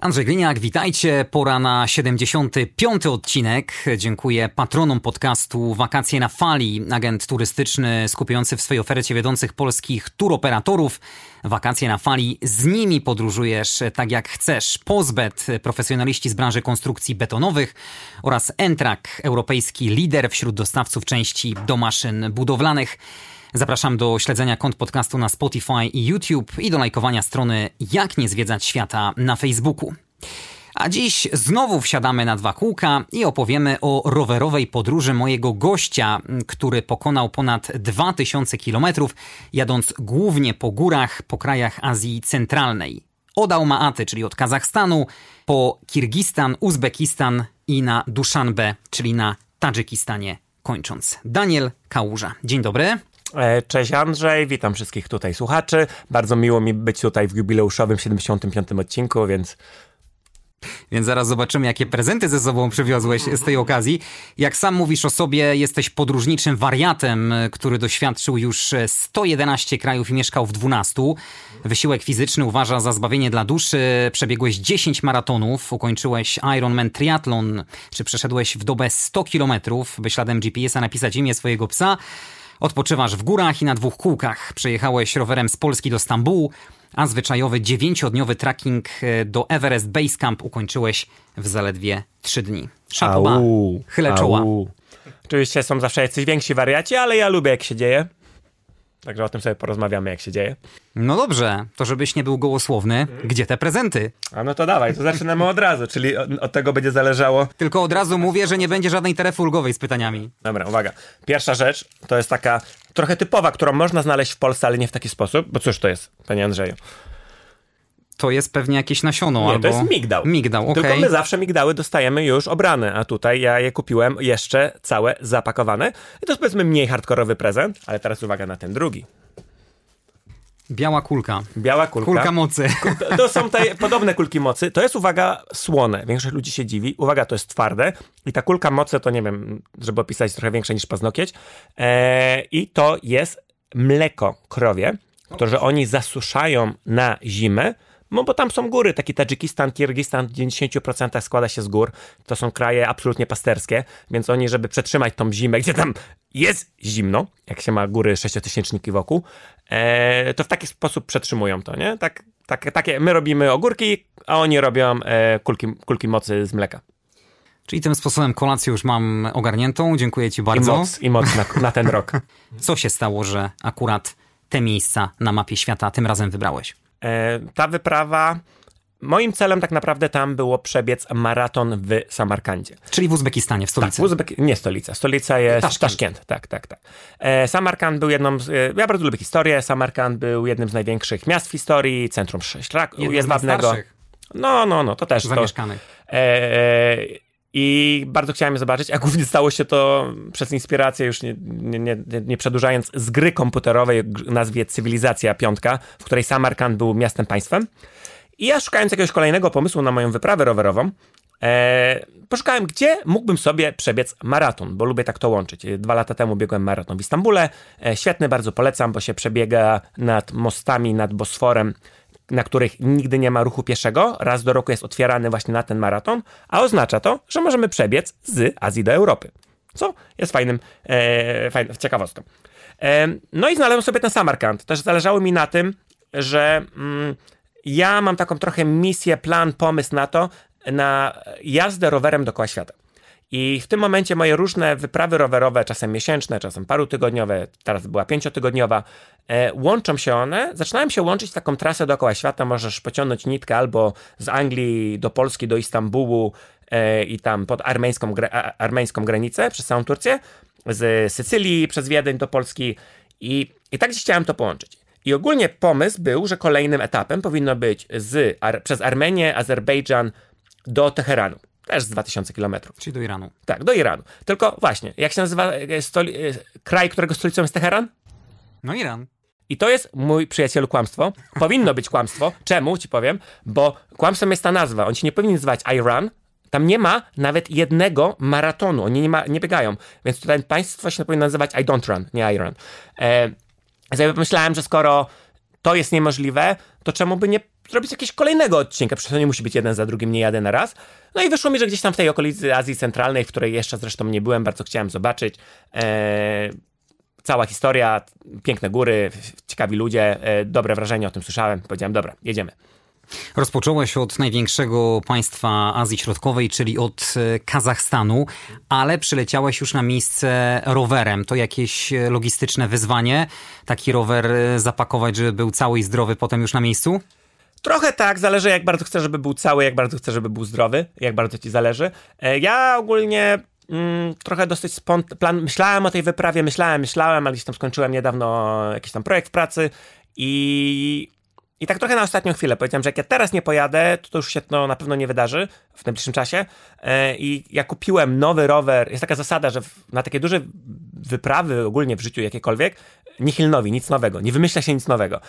Andrzej Gliniak, witajcie. Pora na 75. odcinek. Dziękuję patronom podcastu Wakacje na Fali, agent turystyczny skupiający w swojej ofercie wiodących polskich turoperatorów. Wakacje na Fali, z nimi podróżujesz tak jak chcesz. Pozbet, profesjonaliści z branży konstrukcji betonowych oraz Entrak, europejski lider wśród dostawców części do maszyn budowlanych. Zapraszam do śledzenia kont podcastu na Spotify i YouTube i do lajkowania strony Jak nie zwiedzać świata na Facebooku. A dziś znowu wsiadamy na dwa kółka i opowiemy o rowerowej podróży mojego gościa, który pokonał ponad 2000 kilometrów, jadąc głównie po górach po krajach Azji Centralnej. Od Almaty, czyli od Kazachstanu, po Kirgistan, Uzbekistan i na Duszanbe, czyli na Tadżykistanie kończąc. Daniel Kałuża. Dzień dobry. E, cześć Andrzej, witam wszystkich tutaj słuchaczy. Bardzo miło mi być tutaj w jubileuszowym 75. odcinku, więc więc zaraz zobaczymy, jakie prezenty ze sobą przywiozłeś z tej okazji. Jak sam mówisz o sobie, jesteś podróżniczym wariatem, który doświadczył już 111 krajów i mieszkał w 12. Wysiłek fizyczny uważa za zbawienie dla duszy. Przebiegłeś 10 maratonów, ukończyłeś Ironman Triathlon, czy przeszedłeś w dobę 100 kilometrów, by śladem GPS-a napisać imię swojego psa. Odpoczywasz w górach i na dwóch kółkach. Przejechałeś rowerem z Polski do Stambułu, a zwyczajowy dziewięciodniowy trekking e, do Everest Base Camp ukończyłeś w zaledwie trzy dni. Szatoba, chylę czoła. Oczywiście są zawsze jacyś więksi wariaci, ale ja lubię jak się dzieje. Także o tym sobie porozmawiamy, jak się dzieje. No dobrze, to żebyś nie był gołosłowny, gdzie te prezenty? A no to dawaj, to zaczynamy od razu, czyli od, od, tego będzie zależało. Tylko od razu mówię, że nie będzie żadnej terefy ulgowej z pytaniami. Dobra, uwaga. Pierwsza rzecz to jest taka trochę typowa, którą można znaleźć w Polsce, ale nie w taki sposób. Bo cóż to jest, panie Andrzeju? To jest pewnie jakieś nasiono Nie, albo... to jest migdał. Migdał, okej. Tylko my zawsze migdały dostajemy już obrane, a tutaj ja je kupiłem jeszcze całe zapakowane. I to jest powiedzmy mniej hardkorowy prezent, ale teraz uwaga na ten drugi. Biała kulka. Biała kulka. Kulka mocy. To są te podobne kulki mocy. To jest, uwaga, słone. Większość ludzi się dziwi. Uwaga, to jest twarde. I ta kulka mocy to, nie wiem, żeby opisać, trochę większa niż paznokieć. Eee, I to jest mleko krowie, które oni zasuszają na zimę, no bo tam są góry, taki Tadżykistan, Kirgistan w 90% składa się z gór. To są kraje absolutnie pasterskie, więc oni, żeby przetrzymać tą zimę, gdzie tam jest zimno, jak się ma góry sześciotysięczniki wokół, e, to w taki sposób przetrzymują to, nie? Tak, tak, takie, my robimy ogórki, a oni robią e, kulki, kulki mocy z mleka. Czyli tym sposobem kolację już mam ogarniętą. Dziękuję Ci bardzo. I moc, i moc na, na ten rok. Co się stało, że akurat te miejsca na mapie świata tym razem wybrałeś? E, ta wyprawa. Moim celem tak naprawdę tam było przebiec maraton w Samarkandzie. Czyli w Uzbekistanie, w stolicy. Tak, Uzbek... nie stolica. Stolica jest Taszkent. Taszkent. Tak, tak, tak. E, Samarkand był jedną z... E, ja bardzo lubię historię. Samarkand był jednym z największych miast w historii, centrum szlaku jedwabnego. No, no, no, to też. Zamieszkanych. To, e, i bardzo chciałem je zobaczyć, a głównie stało się to przez inspirację, już nie, nie, nie, nie przedłużając, z gry komputerowej o nazwie Cywilizacja Piątka, w której Samarkand był miastem państwem. I ja szukając jakiegoś kolejnego pomysłu na moją wyprawę rowerową, e, poszukałem, gdzie mógłbym sobie przebiec maraton, bo lubię tak to łączyć. Dwa lata temu biegłem maraton w Istambule. E, świetny, bardzo polecam, bo się przebiega nad mostami, nad Bosforem na których nigdy nie ma ruchu pieszego, raz do roku jest otwierany właśnie na ten maraton, a oznacza to, że możemy przebiec z Azji do Europy. Co jest fajnym, e, fajną ciekawostką. E, no i znalazłem sobie ten Samarkand. Też zależało mi na tym, że mm, ja mam taką trochę misję, plan, pomysł na to, na jazdę rowerem dookoła świata. I w tym momencie moje różne wyprawy rowerowe, czasem miesięczne, czasem parutygodniowe, teraz była pięciotygodniowa, e, łączą się one, zaczynają się łączyć taką trasę dookoła świata. Możesz pociągnąć nitkę albo z Anglii do Polski, do Istambułu e, i tam pod armeńską, armeńską granicę przez całą Turcję, z Sycylii przez Wiedeń do Polski i, i tak gdzieś chciałem to połączyć. I ogólnie pomysł był, że kolejnym etapem powinno być z, ar, przez Armenię, Azerbejdżan do Teheranu też z 2000 kilometrów. Czyli do Iranu. Tak, do Iranu. Tylko właśnie, jak się nazywa e, stoli- e, kraj, którego stolicą jest Teheran? No Iran. I to jest mój przyjacielu kłamstwo. Powinno być kłamstwo. Czemu? Ci powiem. Bo kłamstwem jest ta nazwa. On się nie powinien nazywać I Run. Tam nie ma nawet jednego maratonu. Oni nie, ma, nie biegają. Więc tutaj państwo się powinno nazywać I Don't Run, nie I Run. E, ja myślałem, że skoro to jest niemożliwe, to czemu by nie zrobić jakiegoś kolejnego odcinka? Przecież to nie musi być jeden za drugim, nie jadę na raz. No i wyszło mi, że gdzieś tam w tej okolicy Azji Centralnej, w której jeszcze zresztą nie byłem, bardzo chciałem zobaczyć. E, cała historia, piękne góry, ciekawi ludzie, e, dobre wrażenie o tym słyszałem. Powiedziałem, dobra, jedziemy. Rozpocząłeś od największego państwa Azji Środkowej, czyli od e, Kazachstanu, ale przyleciałeś już na miejsce rowerem. To jakieś e, logistyczne wyzwanie? Taki rower zapakować, żeby był cały i zdrowy potem już na miejscu? Trochę tak, zależy jak bardzo chcesz, żeby był cały, jak bardzo chcesz, żeby był zdrowy, jak bardzo ci zależy. Ja ogólnie mm, trochę dosyć spont- plan, myślałem o tej wyprawie, myślałem, myślałem, ale gdzieś tam skończyłem niedawno jakiś tam projekt pracy i i tak trochę na ostatnią chwilę powiedziałem, że jak ja teraz nie pojadę, to, to już się to na pewno nie wydarzy w najbliższym czasie. E, I ja kupiłem nowy rower. Jest taka zasada, że na takie duże wyprawy ogólnie w życiu jakiekolwiek, nihilnowi, nic nowego. Nie wymyśla się nic nowego.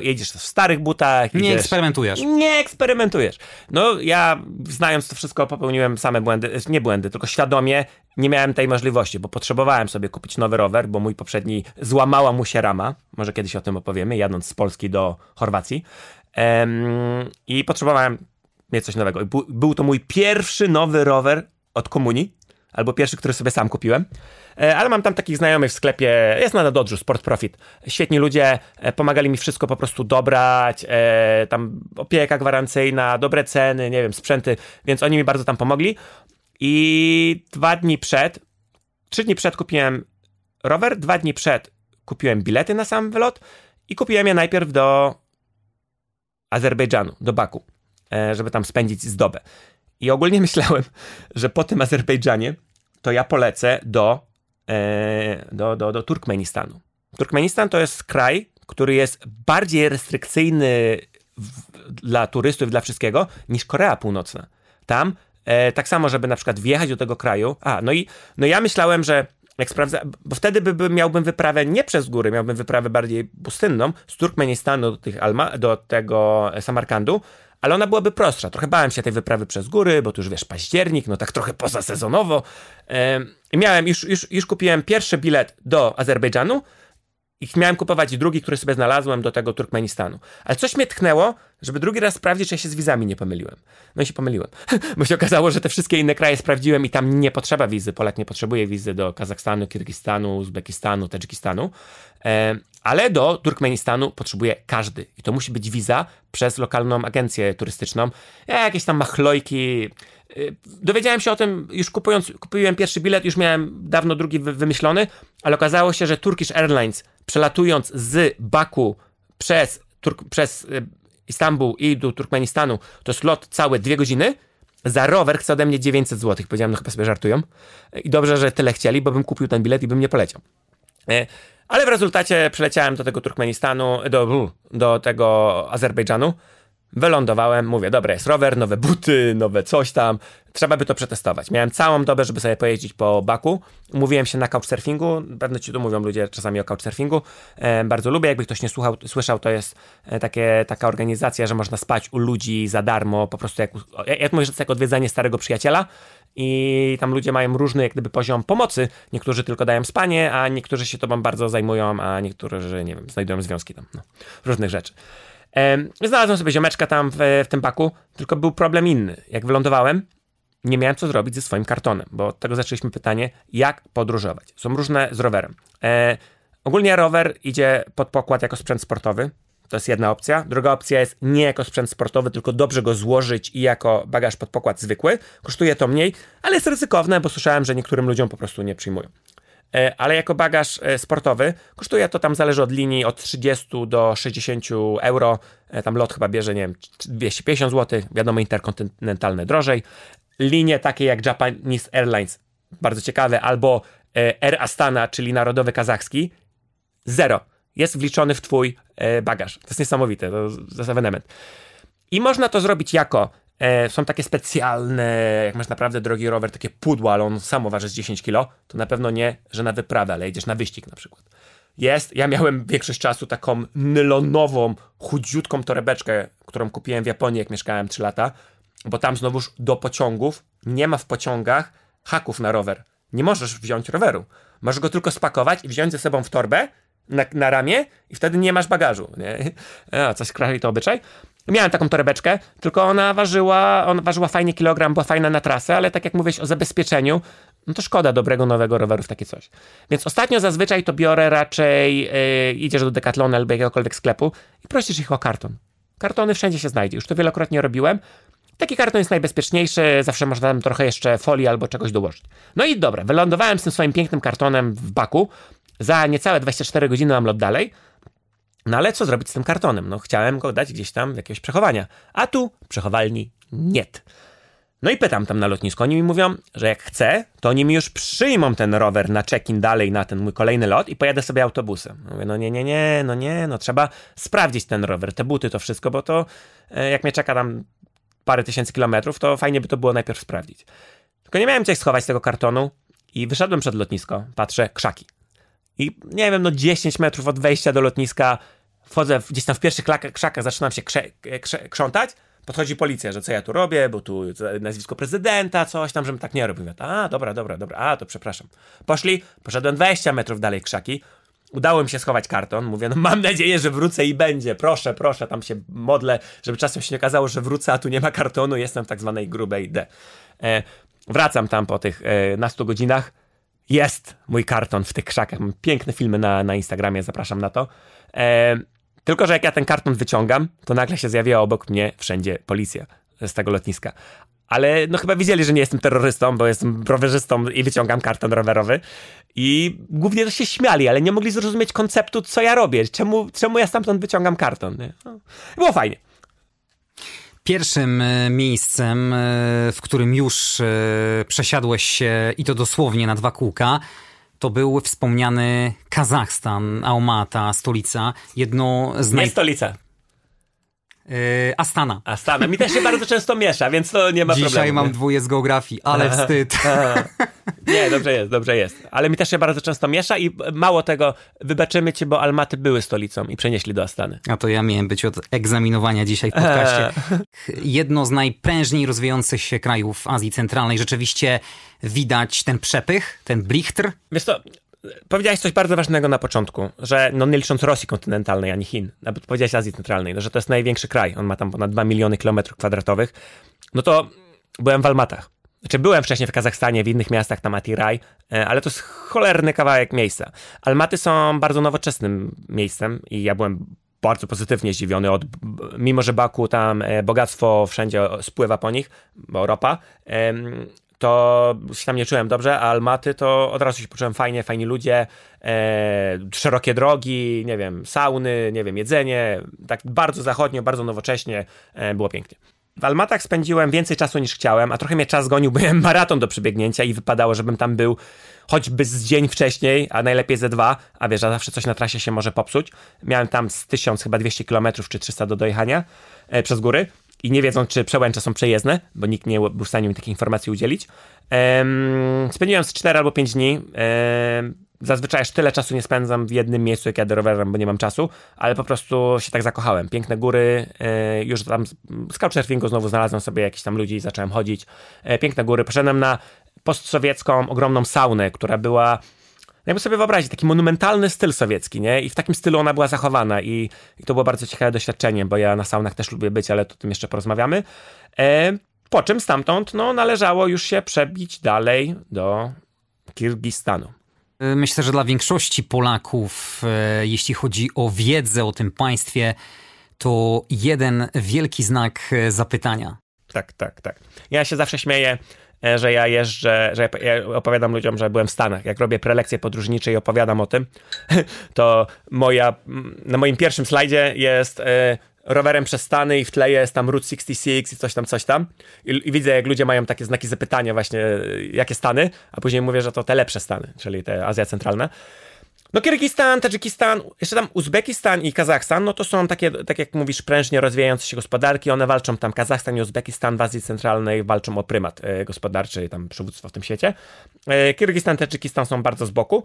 Jedziesz w starych butach. Nie idziesz, eksperymentujesz. Nie eksperymentujesz. No ja znając to wszystko popełniłem same błędy, nie błędy, tylko świadomie nie miałem tej możliwości, bo potrzebowałem sobie kupić nowy rower, bo mój poprzedni złamała mu się rama. Może kiedyś o tym opowiemy, jadąc z Polski do Chorwacji. I potrzebowałem mieć coś nowego. Był to mój pierwszy nowy rower od komunii, albo pierwszy, który sobie sam kupiłem. E, ale mam tam takich znajomych w sklepie, jest na Dodżu, Sport Profit. Świetni ludzie, e, pomagali mi wszystko po prostu dobrać, e, tam opieka gwarancyjna, dobre ceny, nie wiem, sprzęty, więc oni mi bardzo tam pomogli. I dwa dni przed, trzy dni przed kupiłem rower, dwa dni przed kupiłem bilety na sam wylot i kupiłem je najpierw do Azerbejdżanu, do Baku, żeby tam spędzić z dobę. I ogólnie myślałem, że po tym Azerbejdżanie to ja polecę do E, do, do, do Turkmenistanu. Turkmenistan to jest kraj, który jest bardziej restrykcyjny w, dla turystów, dla wszystkiego, niż Korea Północna. Tam e, tak samo, żeby na przykład wjechać do tego kraju. A, no i no ja myślałem, że jak sprawdza, bo wtedy by, by, miałbym wyprawę nie przez góry, miałbym wyprawę bardziej pustynną z Turkmenistanu do, tych Alma, do tego Samarkandu, ale ona byłaby prostsza. Trochę bałem się tej wyprawy przez góry, bo tu już wiesz, październik, no tak trochę pozasezonowo. I miałem, już, już, już kupiłem pierwszy bilet do Azerbejdżanu i miałem kupować drugi, który sobie znalazłem do tego Turkmenistanu. Ale coś mnie tknęło, żeby drugi raz sprawdzić, czy ja się z wizami nie pomyliłem. No i się pomyliłem. Bo się okazało, że te wszystkie inne kraje sprawdziłem i tam nie potrzeba wizy. Polak nie potrzebuje wizy do Kazachstanu, Kirgistanu, Uzbekistanu, Tadżykistanu. Ale do Turkmenistanu potrzebuje każdy. I to musi być wiza przez lokalną agencję turystyczną. Jakieś tam machlojki. Y, dowiedziałem się o tym już kupując, kupiłem pierwszy bilet, już miałem dawno drugi wymyślony, ale okazało się, że Turkish Airlines przelatując z Baku przez, Turk, przez y, Istanbul i do Turkmenistanu, to jest lot całe dwie godziny, za rower chce ode mnie 900 zł. Powiedziałem, no chyba sobie żartują. I dobrze, że tyle chcieli, bo bym kupił ten bilet i bym nie poleciał. E, ale w rezultacie przyleciałem do tego Turkmenistanu, do, do tego Azerbejdżanu. Wylądowałem, mówię, dobra, jest rower, nowe buty, nowe coś tam, trzeba by to przetestować. Miałem całą dobę, żeby sobie pojeździć po Baku. Mówiłem się na couchsurfingu, pewno ci tu mówią ludzie czasami o couchsurfingu. E, bardzo lubię, jakby ktoś nie słuchał, słyszał, to jest e, takie, taka organizacja, że można spać u ludzi za darmo, po prostu jak, jak mówisz, to jest jak odwiedzanie starego przyjaciela i tam ludzie mają różny jak gdyby poziom pomocy. Niektórzy tylko dają spanie, a niektórzy się tobą bardzo zajmują, a niektórzy, nie wiem, znajdują związki tam, no, różnych rzeczy. Znalazłem sobie ziomeczka tam w, w tym paku, tylko był problem inny. Jak wylądowałem, nie miałem co zrobić ze swoim kartonem, bo od tego zaczęliśmy pytanie, jak podróżować. Są różne z rowerem. E, ogólnie rower idzie pod pokład jako sprzęt sportowy. To jest jedna opcja. Druga opcja jest nie jako sprzęt sportowy, tylko dobrze go złożyć i jako bagaż pod pokład zwykły. Kosztuje to mniej, ale jest ryzykowne, bo słyszałem, że niektórym ludziom po prostu nie przyjmują. E, ale jako bagaż e, sportowy kosztuje to tam, zależy od linii, od 30 do 60 euro. E, tam lot chyba bierze, nie wiem, 250 zł, wiadomo, interkontynentalne drożej. Linie takie jak Japanese Airlines, bardzo ciekawe, albo Air Astana, czyli narodowy kazachski, zero. Jest wliczony w twój bagaż. To jest niesamowite, to jest ewenement. I można to zrobić jako E, są takie specjalne, jak masz naprawdę drogi rower, takie pudła, ale on samo waży z 10 kg, to na pewno nie, że na wyprawę, ale jedziesz na wyścig na przykład. jest. Ja miałem większość czasu taką nylonową, chudziutką torebeczkę, którą kupiłem w Japonii, jak mieszkałem 3 lata, bo tam znowuż do pociągów nie ma w pociągach haków na rower. Nie możesz wziąć roweru. Możesz go tylko spakować i wziąć ze sobą w torbę na, na ramię i wtedy nie masz bagażu. Nie? A, coś krali to obyczaj. Miałem taką torebeczkę, tylko ona ważyła, ona ważyła fajnie kilogram, była fajna na trasę, ale tak jak mówiłeś o zabezpieczeniu, no to szkoda dobrego nowego roweru w takie coś. Więc ostatnio zazwyczaj to biorę raczej, yy, idziesz do Decathlonu albo jakiegokolwiek sklepu i prosisz ich o karton. Kartony wszędzie się znajdzie, już to wielokrotnie robiłem. Taki karton jest najbezpieczniejszy, zawsze można tam trochę jeszcze folii albo czegoś dołożyć. No i dobra, wylądowałem z tym swoim pięknym kartonem w baku. Za niecałe 24 godziny mam lot dalej. No ale co zrobić z tym kartonem? No chciałem go dać gdzieś tam jakiegoś przechowania. A tu przechowalni niet. No i pytam tam na lotnisku. Oni mi mówią, że jak chcę, to oni mi już przyjmą ten rower na check-in dalej na ten mój kolejny lot i pojadę sobie autobusem. Mówię, no nie, nie, nie, no nie, no trzeba sprawdzić ten rower, te buty, to wszystko, bo to e, jak mnie czeka tam parę tysięcy kilometrów, to fajnie by to było najpierw sprawdzić. Tylko nie miałem gdzie schować tego kartonu i wyszedłem przed lotnisko, patrzę, krzaki. I nie wiem, no 10 metrów od wejścia do lotniska wchodzę gdzieś tam w pierwszych krzakach, zaczynam się krze, krze, krzątać, podchodzi policja, że co ja tu robię, bo tu nazwisko prezydenta, coś tam, żebym tak nie robił. A, dobra, dobra, dobra, a, to przepraszam. Poszli, poszedłem 20 metrów dalej krzaki, Udało mi się schować karton. Mówię, no mam nadzieję, że wrócę i będzie. Proszę, proszę, tam się modlę, żeby czasem się nie okazało, że wrócę, a tu nie ma kartonu. Jestem w tak zwanej grubej D. E, wracam tam po tych e, nastu godzinach. Jest mój karton w tych krzakach. Mam piękne filmy na, na Instagramie, zapraszam na to. E, tylko, że jak ja ten karton wyciągam, to nagle się zjawia obok mnie wszędzie policja z tego lotniska. Ale no chyba widzieli, że nie jestem terrorystą, bo jestem rowerzystą i wyciągam karton rowerowy. I głównie to się śmiali, ale nie mogli zrozumieć konceptu, co ja robię. Czemu, czemu ja stamtąd wyciągam karton. Nie? No, było fajnie. Pierwszym e, miejscem, e, w którym już e, przesiadłeś się i to dosłownie na dwa kółka, to był wspomniany Kazachstan, Almata, stolica. Jedno z naj... Nie stolica. Yy, Astana. Astana. Mi też się bardzo często miesza, więc to nie ma Dzisiaj problemu. Dzisiaj mam dwóje z geografii, ale wstyd. nie, dobrze jest, dobrze jest. Ale mi też się bardzo często miesza i mało tego, wybaczymy ci, bo Almaty były stolicą i przenieśli do Astany. A to ja miałem być od egzaminowania dzisiaj w podcaście. Jedno z najprężniej rozwijających się krajów Azji Centralnej. Rzeczywiście widać ten przepych, ten blichtr. Wiesz to powiedziałeś coś bardzo ważnego na początku, że no nie licząc Rosji kontynentalnej ani Chin, nawet powiedziałeś Azji Centralnej, no, że to jest największy kraj, on ma tam ponad 2 miliony kilometrów kwadratowych, no to byłem w Almatach. Znaczy byłem wcześniej w Kazachstanie, w innych miastach, tam Atiraj, e, ale to jest cholerny kawałek miejsca. Almaty są bardzo nowoczesnym miejscem i ja byłem bardzo pozytywnie zdziwiony, od, mimo że Baku tam e, bogactwo wszędzie spływa po nich, bo ropa, to się tam nie czułem dobrze, a Almaty to od razu się poczułem fajnie, fajni ludzie, e, szerokie drogi, nie wiem, sauny, nie wiem, jedzenie, tak bardzo zachodnio, bardzo nowocześnie, e, było pięknie. W Almatach spędziłem więcej czasu niż chciałem, a trochę mnie czas gonił, byłem maraton do przebiegnięcia i wypadało, żebym tam był choćby z dzień wcześniej, a najlepiej ze dwa, a wiesz, a zawsze coś na trasie się może popsuć. Miałem tam z 1000 chyba 200 km czy 300 do dojechania e, przez góry i nie wiedzą, czy przełęcze są przejezdne, bo nikt nie był w stanie mi takich informacji udzielić. Ehm, spędziłem z 4 albo 5 dni. Ehm, zazwyczaj aż tyle czasu nie spędzam w jednym miejscu, jak jadę rowerem, bo nie mam czasu, ale po prostu się tak zakochałem. Piękne góry, e, już tam z Couchsurfingu znowu znalazłem sobie jakichś tam ludzi i zacząłem chodzić. E, piękne góry. Poszedłem na postsowiecką, ogromną saunę, która była jakby sobie wyobrazić, taki monumentalny styl sowiecki, nie? I w takim stylu ona była zachowana i, i to było bardzo ciekawe doświadczenie, bo ja na saunach też lubię być, ale o tym jeszcze porozmawiamy. E, po czym stamtąd, no, należało już się przebić dalej do Kirgistanu. Myślę, że dla większości Polaków, e, jeśli chodzi o wiedzę o tym państwie, to jeden wielki znak e, zapytania. Tak, tak, tak. Ja się zawsze śmieję, że ja jeżdżę, że ja opowiadam ludziom, że byłem w Stanach. Jak robię prelekcje podróżnicze i opowiadam o tym, to moja, na moim pierwszym slajdzie jest e, rowerem przez Stany i w tle jest tam Route 66 i coś tam, coś tam. I, I, widzę, jak ludzie mają takie znaki zapytania właśnie, jakie Stany, a później mówię, że to te lepsze Stany, czyli te Azja Centralna. No Kirgistan, Tadżykistan, jeszcze tam Uzbekistan i Kazachstan, no to są takie, tak jak mówisz, prężnie rozwijające się gospodarki. One walczą tam, Kazachstan i Uzbekistan w Azji Centralnej walczą o prymat e, gospodarczy i tam przywództwo w tym świecie. E, Kirgistan, Tadżykistan są bardzo z boku.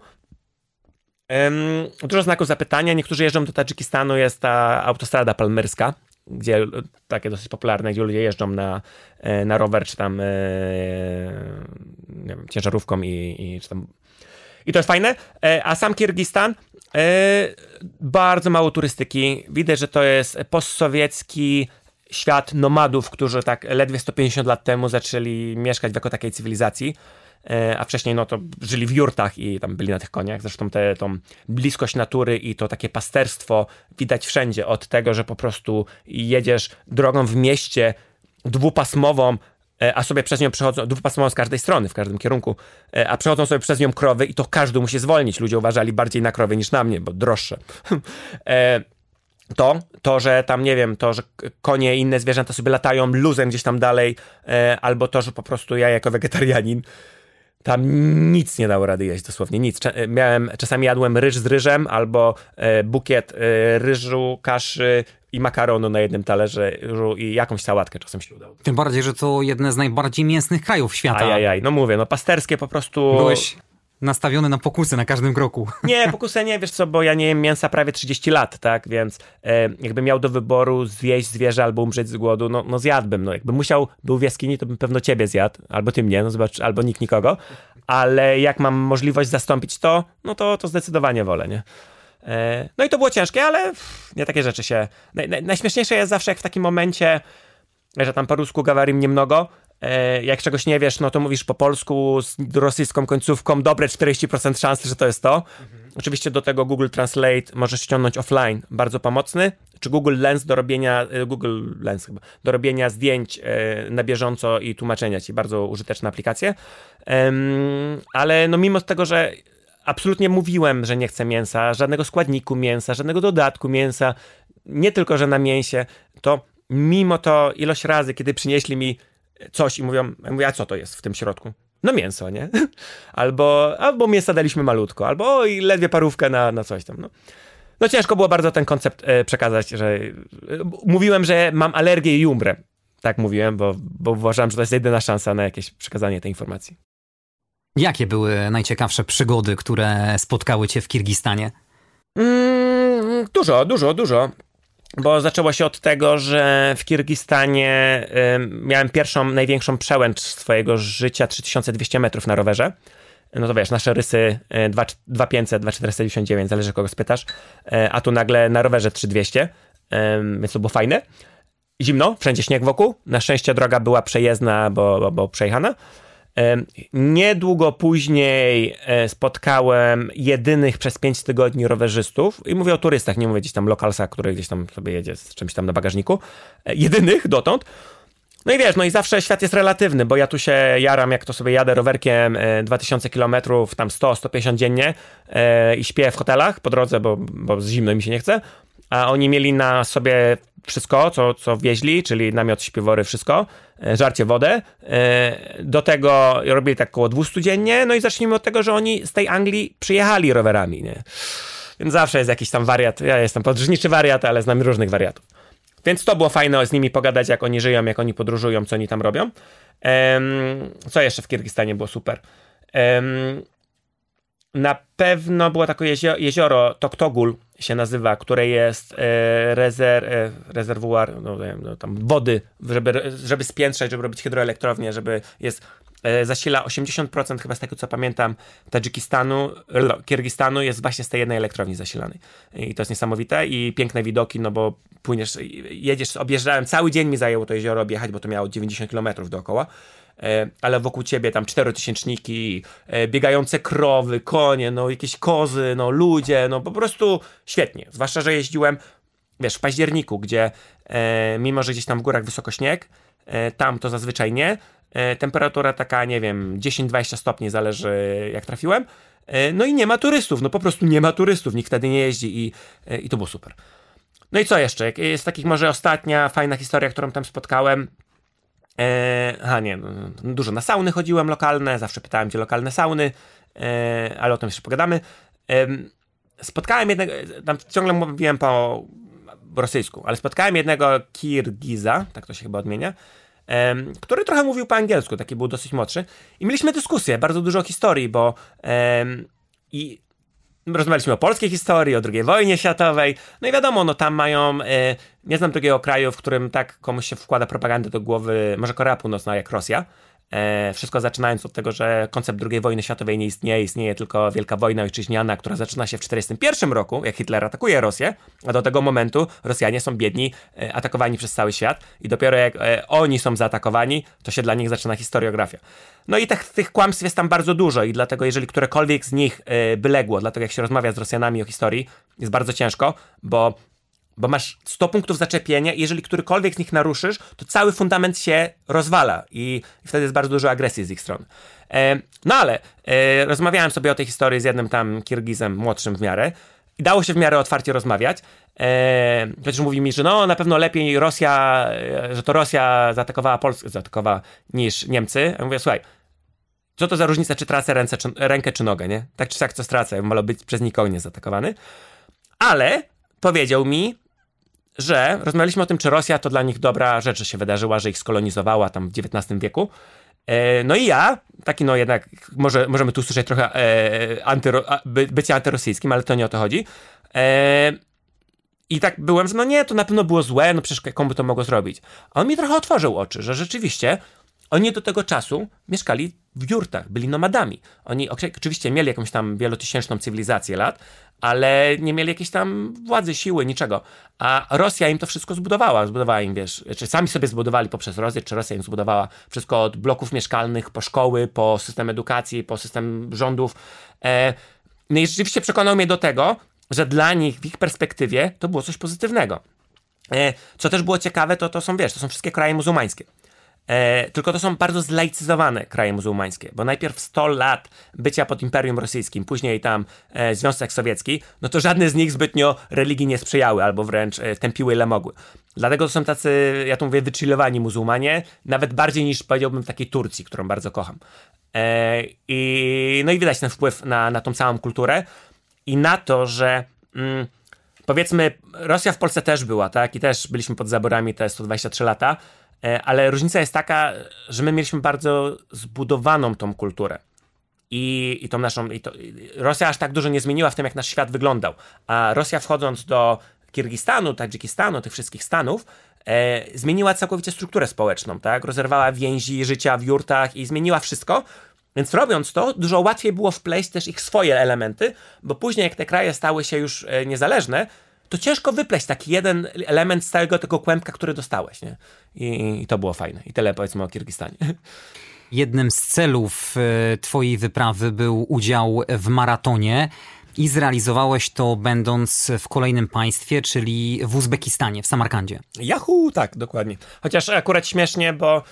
dużo znaków zapytania. Niektórzy jeżdżą do Tadżykistanu, jest ta autostrada palmyrska, gdzie takie dosyć popularne, gdzie ludzie jeżdżą na, e, na rower, czy tam e, nie wiem, ciężarówką i, i, czy tam... I to jest fajne. E, a sam Kirgistan bardzo mało turystyki. Widać, że to jest postsowiecki świat nomadów, którzy tak ledwie 150 lat temu zaczęli mieszkać jako takiej cywilizacji. E, a wcześniej no to żyli w jurtach i tam byli na tych koniach. Zresztą tę tą bliskość natury i to takie pasterstwo widać wszędzie. Od tego, że po prostu jedziesz drogą w mieście dwupasmową, e, a sobie przez nią przechodzą, dwupasmową z każdej strony, w każdym kierunku, e, a przechodzą sobie przez nią krowy i to każdy musi zwolnić. Ludzie uważali bardziej na krowy niż na mnie, bo droższe. to, to, że tam, nie wiem, to, że konie i inne zwierzęta sobie latają luzem gdzieś tam dalej, albo to, że po prostu ja jako wegetarianin tam nic nie dało rady jeść, dosłownie nic. Miałem, czasami jadłem ryż z ryżem albo e, bukiet e, ryżu, kaszy i makaronu na jednym talerzu i jakąś sałatkę czasem się udało. Tym bardziej, że to jedne z najbardziej mięsnych krajów świata. Ajajaj, no mówię, no pasterskie po prostu... Byłeś nastawiony na pokusy na każdym kroku. Nie, pokusę nie, wiesz co, bo ja nie jem mięsa prawie 30 lat, tak, więc e, jakby miał do wyboru zjeść zwierzę albo umrzeć z głodu, no, no zjadłbym, no jakby musiał, był w jaskini, to bym pewno ciebie zjadł, albo ty mnie, no zobacz, albo nikt nikogo, ale jak mam możliwość zastąpić to, no to, to zdecydowanie wolę, nie? E, no i to było ciężkie, ale nie takie rzeczy się... Naj, naj, najśmieszniejsze jest zawsze, jak w takim momencie, że tam po rusku gawarim niemnogo, E, jak czegoś nie wiesz, no to mówisz po polsku z rosyjską końcówką, dobre 40% szansy, że to jest to. Mhm. Oczywiście do tego Google Translate możesz ściągnąć offline, bardzo pomocny. Czy Google Lens do robienia, e, Google Lens chyba, do robienia zdjęć e, na bieżąco i tłumaczenia ci, bardzo użyteczna aplikacja. Ale no mimo tego, że absolutnie mówiłem, że nie chcę mięsa, żadnego składniku mięsa, żadnego dodatku mięsa, nie tylko, że na mięsie, to mimo to ilość razy, kiedy przynieśli mi coś i mówią, ja mówię, a co to jest w tym środku? No mięso, nie? Albo, albo mięsa daliśmy malutko, albo oj, ledwie parówkę na, na coś tam, no. No ciężko było bardzo ten koncept e, przekazać, że e, mówiłem, że mam alergię i umrę. Tak mówiłem, bo, bo uważałem, że to jest jedyna szansa na jakieś przekazanie tej informacji. Jakie były najciekawsze przygody, które spotkały cię w Kirgistanie? Mm, dużo, dużo, dużo bo zaczęło się od tego, że w Kirgistanie miałem pierwszą, największą przełęcz swojego życia, 3200 metrów na rowerze. No to wiesz, nasze rysy 2500, 2499, zależy kogo spytasz, y, a tu nagle na rowerze 3200, y, więc to było fajne. Zimno, wszędzie śnieg wokół. Na szczęście droga była przejezdna, bo, bo, bo przejechana. Niedługo później e, spotkałem jedynych przez 5 tygodni rowerzystów i mówię o turystach, nie mówię gdzieś tam lokalsa, który gdzieś tam sobie jedzie z czymś tam na bagażniku. E, jedynych dotąd. No i wiesz, no i zawsze świat jest relatywny, bo ja tu się jaram, jak to sobie jadę rowerkiem 2000 km, tam 100-150 dziennie i śpię w hotelach po drodze, bo, bo zimno mi się nie chce, a oni mieli na sobie wszystko, co, co wieźli, czyli namiot, śpiwory, wszystko, e, żarcie, wodę. E, do tego robili tak około 200 dziennie, no i zacznijmy od tego, że oni z tej Anglii przyjechali rowerami, nie? Więc zawsze jest jakiś tam wariat. Ja jestem podróżniczy wariat, ale znam różnych wariatów. Więc to było fajne z nimi pogadać, jak oni żyją, jak oni podróżują, co oni tam robią. co jeszcze w Kirgistanie było super? na pewno było takie jezioro Toktogul, się nazywa, które jest e, rezer, e, rezerwuar no, no, tam wody, żeby, żeby spiętrzać, żeby robić hydroelektrownię, żeby jest e, zasila 80% chyba z tego co pamiętam Tadżykistanu, Kirgistanu jest właśnie z tej jednej elektrowni zasilanej. I to jest niesamowite i piękne widoki, no bo płyniesz, jedziesz, objeżdżałem, cały dzień mi zajęło to jezioro objechać, bo to miało 90 km dookoła. E, ale wokół ciebie tam czterotysięczniki, e, biegające krowy, konie, no jakieś kozy, no ludzie, no po prostu świetnie. Zwłaszcza, że jeździłem, wiesz, w październiku, gdzie e, mimo, że gdzieś tam w górach wysoko śnieg, tam to zazwyczaj nie, temperatura taka, nie wiem, 10-20 stopni, zależy jak trafiłem, no i nie ma turystów, no po prostu nie ma turystów, nikt wtedy nie jeździ i, i to było super. No i co jeszcze? Jest takich może ostatnia fajna historia, którą tam spotkałem. E, aha, nie, no, no, dużo na sauny chodziłem lokalne, zawsze pytałem cię lokalne sauny, e, ale o tym jeszcze pogadamy. E, spotkałem jednego, tam ciągle mówiłem po rosyjsku, ale spotkałem jednego Kirgiza, tak to się chyba odmienia, który trochę mówił po angielsku, taki był dosyć młodszy i mieliśmy dyskusję, bardzo dużo historii, bo i rozmawialiśmy o polskiej historii, o II wojnie światowej, no i wiadomo, no tam mają, e, nie znam drugiego kraju, w którym tak komuś się wkłada propagandę do głowy, może Korea Północna jak Rosja, wszystko zaczynając od tego, że koncept II wojny światowej nie istnieje, istnieje tylko Wielka Wojna Ojczyźniana, która zaczyna się w 1941 roku, jak Hitler atakuje Rosję, a do tego momentu Rosjanie są biedni, e, atakowani przez cały świat i dopiero jak e, oni są zaatakowani, to się dla nich zaczyna historiografia. No i tych, tych kłamstw jest tam bardzo dużo i dlatego jeżeli którekolwiek z nich by legło, dlatego jak się rozmawia z Rosjanami o historii, jest bardzo ciężko, bo bo masz 100 punktów zaczepienia i jeżeli którykolwiek z nich naruszysz, to cały fundament się rozwala i, wtedy jest bardzo dużo agresji z ich strony. E, no ale e, rozmawiałem sobie o tej historii z jednym tam Kirgizem, młodszym w miarę, i dało się w miarę otwarcie rozmawiać. E, chociaż mówi mi, że no na pewno lepiej Rosja, e, że to Rosja zaatakowała Polskę, zaatakowała niż Niemcy. Ja mówię, słuchaj, co to za różnica, czy tracę ręce, czy, rękę czy nogę, nie? Tak czy tak, co stracę, wolę być przez nikogo nie zaatakowany. Ale powiedział mi, że rozmawialiśmy o tym, czy Rosja to dla nich dobra rzecz, że się wydarzyła, że ich skolonizowała tam w XIX wieku. E, no i ja, taki no jednak, może, możemy tu słyszeć trochę e, antyro, by, bycie antyrosyjskim, ale to nie o to chodzi. E, I tak byłem, że no nie, to na pewno było złe, no przecież komu to mogło zrobić. A on mi trochę otworzył oczy, że rzeczywiście oni do tego czasu mieszkali w jurtach, byli nomadami. Oni oczywiście mieli jakąś tam wielotysięczną cywilizację lat, ale nie mieli jakiejś tam władzy, siły, niczego. A Rosja im to wszystko zbudowała. Zbudowała im, wiesz, czy sami sobie zbudowali poprzez Rosję, czy Rosja im zbudowała wszystko od bloków mieszkalnych, po szkoły, po system edukacji, po system rządów. E, no i rzeczywiście przekonał mnie do tego, że dla nich, w ich perspektywie, to było coś pozytywnego. E, co też było ciekawe, to, to są, wiesz, to są wszystkie kraje muzułmańskie. E, tylko to są bardzo zlaicyzowane kraje muzułmańskie, bo najpierw 100 lat bycia pod Imperium Rosyjskim, później tam e, Związek Sowiecki, no to żadne z nich zbytnio religii nie sprzyjały, albo wręcz e, tępiły ile mogły. Dlatego to są tacy, ja tu mówię, wychillowani muzułmanie, nawet bardziej niż powiedziałbym w takiej Turcji, którą bardzo kocham. E, i, no i widać ten wpływ na, na tą całą kulturę i na to, że... Mm, powiedzmy, Rosja w Polsce też była, tak? I też byliśmy pod zaborami te 123 lata, ale różnica jest taka, że my mieliśmy bardzo zbudowaną tą kulturę. I, i tą naszą. I to, Rosja aż tak dużo nie zmieniła w tym, jak nasz świat wyglądał. A Rosja wchodząc do Kirgistanu, Tadżykistanu, tych wszystkich stanów, e, zmieniła całkowicie strukturę społeczną, tak? Rozerwała więzi życia w jurtach i zmieniła wszystko. Więc robiąc to, dużo łatwiej było wpleść też ich swoje elementy, bo później, jak te kraje stały się już e, niezależne, to ciężko wypleść taki jeden element z całego tego kłębka, który dostałeś, nie? I, I, to było fajne. I tyle powiedzmy o Kirgistanie. Jednym z celów e, twojej wyprawy był udział w maratonie i zrealizowałeś to będąc w kolejnym państwie, czyli w Uzbekistanie, w Samarkandzie. Yahoo, tak, dokładnie. Chociaż akurat śmiesznie, bo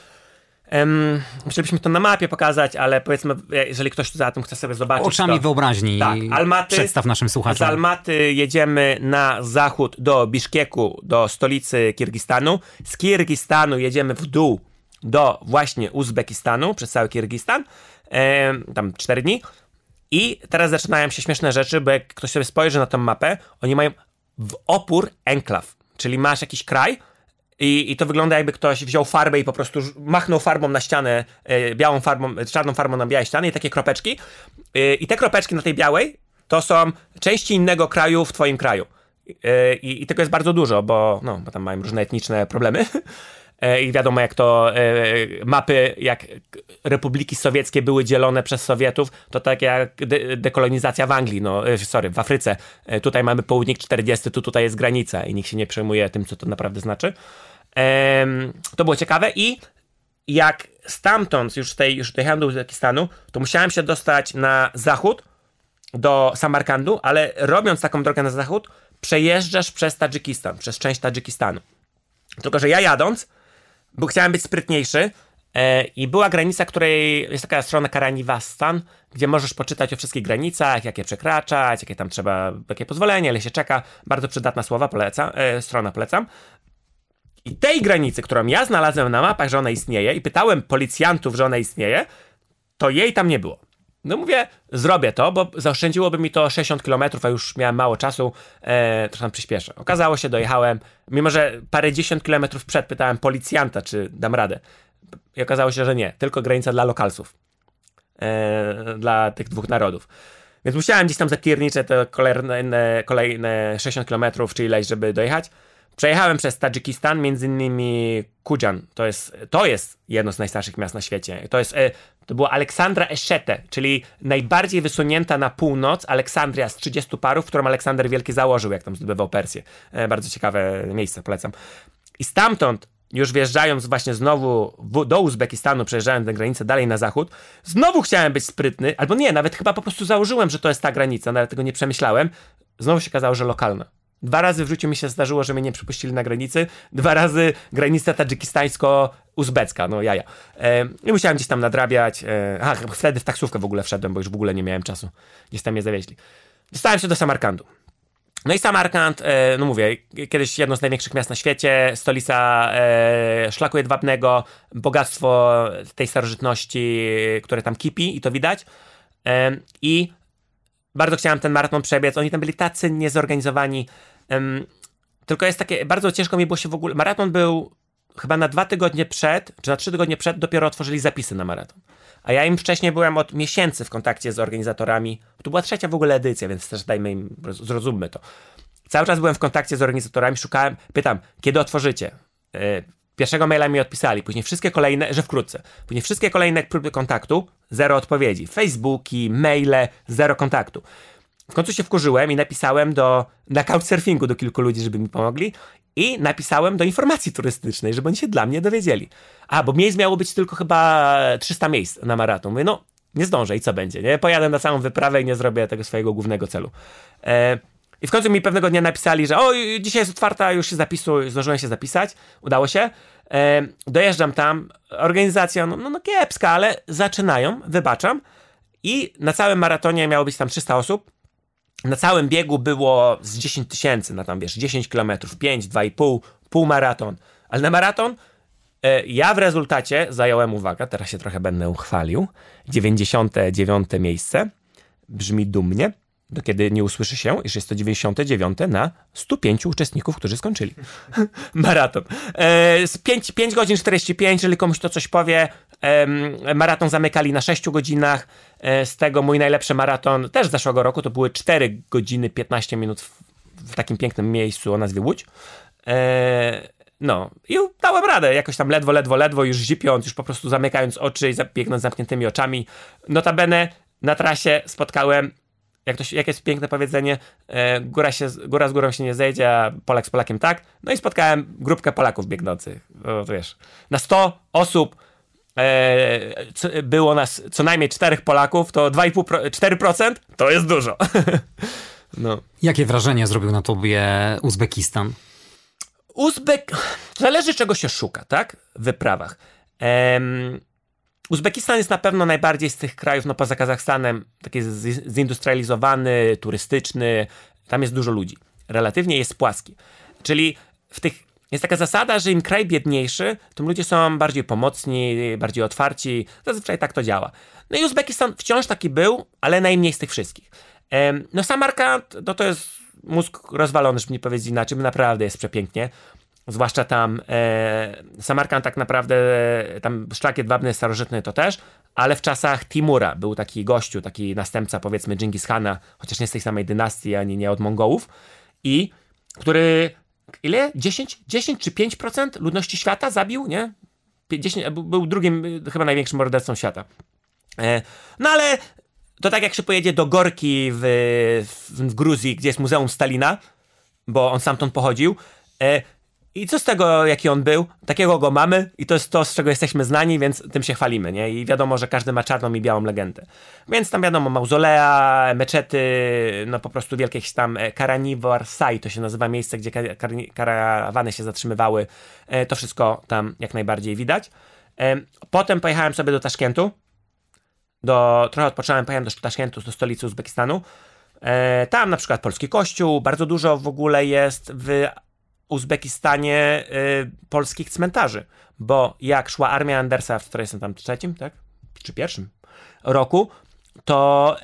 Um, chcielibyśmy to na mapie pokazać, ale powiedzmy, jeżeli ktoś za tym chce sobie zobaczyć. Oczami to, wyobraźni. Tak, Almaty. Przedstaw naszym słuchaczom. Z Almaty jedziemy na zachód do Biszkieku, do stolicy Kirgistanu. Z Kirgistanu jedziemy w dół do właśnie Uzbekistanu, przez cały Kirgistan. tam cztery dni. I teraz zaczynają się śmieszne rzeczy, bo jak ktoś sobie spojrzy na tę mapę, oni mają w opór enklaw. Czyli masz jakiś kraj, i, I to wygląda jakby ktoś wziął farbę i po prostu machnął farbą na ścianę, e, białą farbą, e, czarną farbą na białej ścianie i takie kropeczki. E, I te kropeczki na tej białej to są części innego kraju w twoim kraju. I, i tego jest bardzo dużo, bo, no, bo tam mają różne etniczne problemy. I wiadomo, jak to mapy, jak republiki sowieckie były dzielone przez Sowietów, to tak jak de dekolonizacja w Anglii, no, sorry, w Afryce. Tutaj mamy południk 40, tu tutaj jest granica i nikt się nie przejmuje tym, co to naprawdę znaczy. To było ciekawe i jak stamtąd, już, tej, już dojechałem do Uzbekistanu, to musiałem się dostać na zachód, do Samarkandu, ale robiąc taką drogę na zachód, przejeżdżasz przez Tadżykistan, przez część Tadżykistanu. Tylko, że ja jadąc, bo chciałem być sprytniejszy e, i była granica, której jest taka strona Karaniwastan, gdzie możesz poczytać o wszystkich granicach, jakie przekraczać, jakie tam trzeba, jakie pozwolenie, ile się czeka. Bardzo przydatna słowa, polecam, e, strona polecam. I tej granicy, którą ja znalazłem na mapach, że ona istnieje, i pytałem policjantów, że ona istnieje, to jej tam nie było. No mówię, zrobię to, bo zaoszczędziłoby mi to 60 km, a już miałem mało czasu, e, tam przyspieszę. Okazało się, dojechałem, mimo że parę dziesiąt kilometrów przed pytałem policjanta, czy dam radę. I okazało się, że nie, tylko granica dla lokalsów, e, dla tych dwóch narodów. Więc musiałem gdzieś tam zapierniczę te kolejne, kolejne 60 km czy ileś, żeby dojechać. Przejechałem przez Tadżykistan, między innymi Kujan. To jest, to jest jedno z najstarszych miast na świecie. To jest, e, to była Aleksandra Eszete, czyli najbardziej wysunięta na północ Aleksandria z 30 parów, którą Aleksander Wielki założył, jak tam zdobywał Persję. E, bardzo ciekawe miejsce, polecam. I stamtąd już wjeżdżając właśnie znowu do Uzbekistanu, przejeżdżając tę granicę dalej na zachód, znowu chciałem być sprytny, albo nie, nawet chyba po prostu założyłem, że to jest ta granica, nawet tego nie przemyślałem. Znowu się okazało, że lokalna. Dwa razy w życiu mi się zdarzyło, że mnie nie przypuścili na granicy. Dwa razy granica tadżykistańsko-uzbecka, no jaja. E, I musiałem gdzieś tam nadrabiać. E, aha, wtedy w taksówkę w ogóle wszedłem, bo już w ogóle nie miałem czasu. Gdzieś tam mnie zawieźli. Dostałem się do Samarkandu. No i Samarkand, e, no mówię, kiedyś jedno z największych miast na świecie, stolica e, szlaku jedwabnego, bogactwo tej starożytności, które tam kipi i to widać. E, I bardzo chciałem ten maraton przebiec. Oni tam byli tacy niezorganizowani. Tylko jest takie, bardzo ciężko mi było się w ogóle. Maraton był chyba na dwa tygodnie przed, czy na trzy tygodnie przed, dopiero otworzyli zapisy na maraton. A ja im wcześniej byłem od miesięcy w kontakcie z organizatorami. To była trzecia w ogóle edycja, więc też dajmy im, zrozummy to. Cały czas byłem w kontakcie z organizatorami, szukałem, pytam, kiedy otworzycie? Yy, pierwszego maila mi odpisali, później wszystkie kolejne, że wkrótce. Później wszystkie kolejne próby kontaktu, zero odpowiedzi. Facebooki, maile, zero kontaktu. W końcu się wkurzyłem i napisałem do, na couchsurfingu do kilku ludzi, żeby mi pomogli i napisałem do informacji turystycznej, żeby oni się dla mnie dowiedzieli. A, bo miejsc miało być tylko chyba 300 miejsc na maraton. Mówię, no, nie zdążę i co będzie, nie? Pojadę na całą wyprawę i nie zrobię tego swojego głównego celu. E, I w końcu mi pewnego dnia napisali, że o, dzisiaj jest otwarta, już się zapisuj, zdążyłem się zapisać, udało się. E, dojeżdżam tam, organizacja, no, no, no kiepska, ale zaczynają, wybaczam. I na całym maratonie miało być tam 300 osób na całym biegu było z 10 tysięcy, na tam wiesz, 10 kilometrów, 5, 2,5, pół maraton. Ale na maraton e, ja w rezultacie zająłem, uwaga, teraz się trochę będę uchwalił, 99 miejsce. Brzmi dumnie do kiedy nie usłyszy się, iż jest to 99 na 105 uczestników, którzy skończyli maraton. E, 5, 5 godzin 45, jeżeli komuś to coś powie, maraton zamykali na 6 godzinach, e, z tego mój najlepszy maraton też z zeszłego roku to były 4 godziny 15 minut w, w takim pięknym miejscu o nazwie Łódź. E, no, i dałem radę, jakoś tam ledwo, ledwo, ledwo, już zipiąc, już po prostu zamykając oczy i biegnąc zamkniętymi oczami. Notabene na trasie spotkałem jak, to, jak jest piękne powiedzenie, e, góra, się, góra z górą się nie zejdzie, a Polak z Polakiem tak. No i spotkałem grupkę Polaków biegnących. O, wiesz, na 100 osób e, było nas co najmniej 4 Polaków, to 2,5%, 4% to jest dużo. no. Jakie wrażenie zrobił na tobie Uzbekistan? Uzbek... Zależy czego się szuka, tak? W wyprawach. Ehm, Uzbekistan jest na pewno najbardziej z tych krajów, no poza Kazachstanem, taki zindustrializowany, turystyczny. Tam jest dużo ludzi. Relatywnie jest płaski. Czyli w tych jest taka zasada, że im kraj biedniejszy, tym ludzie są bardziej pomocni, bardziej otwarci. Zazwyczaj tak to działa. No i Uzbekistan wciąż taki był, ale najmniej z tych wszystkich. No Samarkand, no to jest mózg rozwalony, żeby nie powiedzieć inaczej, naprawdę jest przepięknie. Zwłaszcza tam e, Samarkand tak naprawdę, e, tam szlak jedwabny starożytny to też, ale w czasach Timura był taki gościu, taki następca powiedzmy Dżingis Khana, chociaż nie z tej samej dynastii, ani nie od Mongołów i który ile? 10, 10 czy 5% ludności świata zabił, nie? 10, był drugim, chyba największym mordercą świata. E, no ale to tak jak się pojedzie do Gorki w, w, w Gruzji, gdzie jest Muzeum Stalina, bo on stamtąd pochodził, e, i co z tego, jaki on był? Takiego go mamy i to jest to, z czego jesteśmy znani, więc tym się chwalimy, nie? I wiadomo, że każdy ma czarną i białą legendę. Więc tam wiadomo, mauzolea, meczety, no po prostu wielkie jakieś tam e, Karanivor Sai, to się nazywa miejsce, gdzie karawany się zatrzymywały. E, to wszystko tam jak najbardziej widać. E, potem pojechałem sobie do Taszkentu. Do, trochę odpocząłem, pojechałem do Taszkentu, do stolicy Uzbekistanu. Tam na przykład polski kościół, bardzo dużo w ogóle jest w Uzbekistanie y, polskich cmentarzy, bo jak szła armia Andersa, w której jestem tam trzecim, tak? Czy pierwszym roku, to,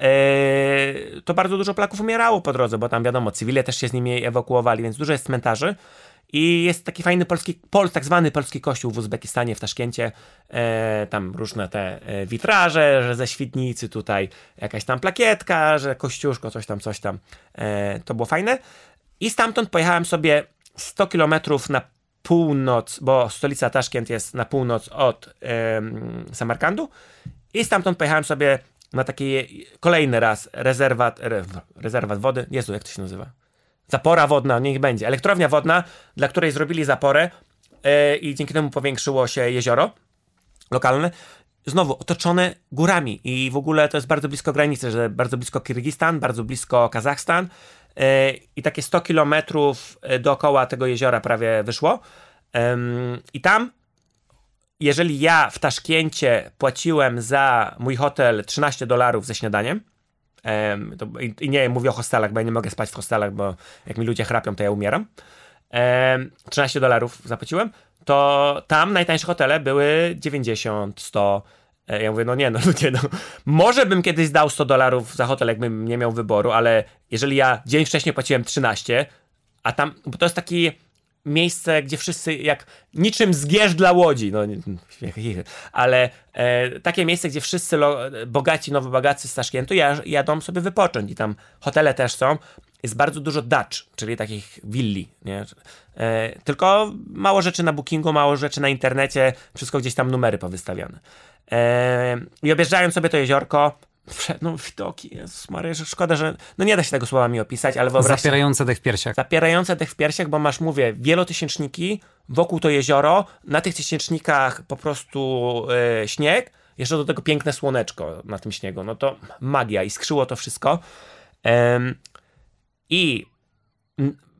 y, to bardzo dużo Polaków umierało po drodze, bo tam wiadomo, cywile też się z nimi ewakuowali, więc dużo jest cmentarzy I jest taki fajny polski, pol, tak zwany polski kościół w Uzbekistanie, w Taszkencie. E, tam różne te e, witraże, że ze świdnicy tutaj jakaś tam plakietka, że kościuszko, coś tam, coś tam. E, to było fajne. I stamtąd pojechałem sobie 100 kilometrów na północ, bo stolica Taszkent jest na północ od Samarkandu. I stamtąd pojechałem sobie na taki kolejny raz rezerwat, re, rezerwat wody. Jezu, jak to się nazywa? Zapora wodna, niech będzie. Elektrownia wodna, dla której zrobili zaporę yy, i dzięki temu powiększyło się jezioro lokalne. Znowu otoczone górami i w ogóle to jest bardzo blisko granicy, że bardzo blisko Kirgistan, bardzo blisko Kazachstan i takie 100 kilometrów dookoła tego jeziora prawie wyszło. I tam jeżeli ja w Taszkencie płaciłem za mój hotel 13 dolarów ze śniadaniem, i, nie mówię o hostelach, bo ja nie mogę spać w hostelach, bo jak mi ludzie chrapią, to ja umieram. Um, 13 dolarów zapłaciłem, to tam najtańsze hotele były 90, 100. E, ja mówię, no nie, no ludzie, no, może bym kiedyś dał 100 dolarów za hotel, jakbym nie miał wyboru, ale jeżeli ja dzień wcześniej płaciłem 13, a tam, bo to jest taki miejsce, gdzie wszyscy jak niczym zgierz dla łodzi, no ale e, takie miejsce, gdzie wszyscy lo, bogaci, nowobogacy z Taszkentu jadą sobie wypocząć i tam hotele też są. Jest bardzo dużo Dutch, czyli takich willi, nie? E, tylko mało rzeczy na bookingu, mało rzeczy na internecie, wszystko gdzieś tam numery powystawione. E, I objeżdżając sobie to jeziorko, no widoki, Jezus Maria, że szkoda, że no nie da się tego słowami opisać, ale wyobraź Zapierające dech w piersiach. Zapierające dech w piersiach, bo masz, mówię, wielotysięczniki, wokół to jezioro, na tych tysięcznikach po prostu e, śnieg, jeszcze do tego piękne słoneczko na tym śniegu, no to magia i skrzyło to wszystko. I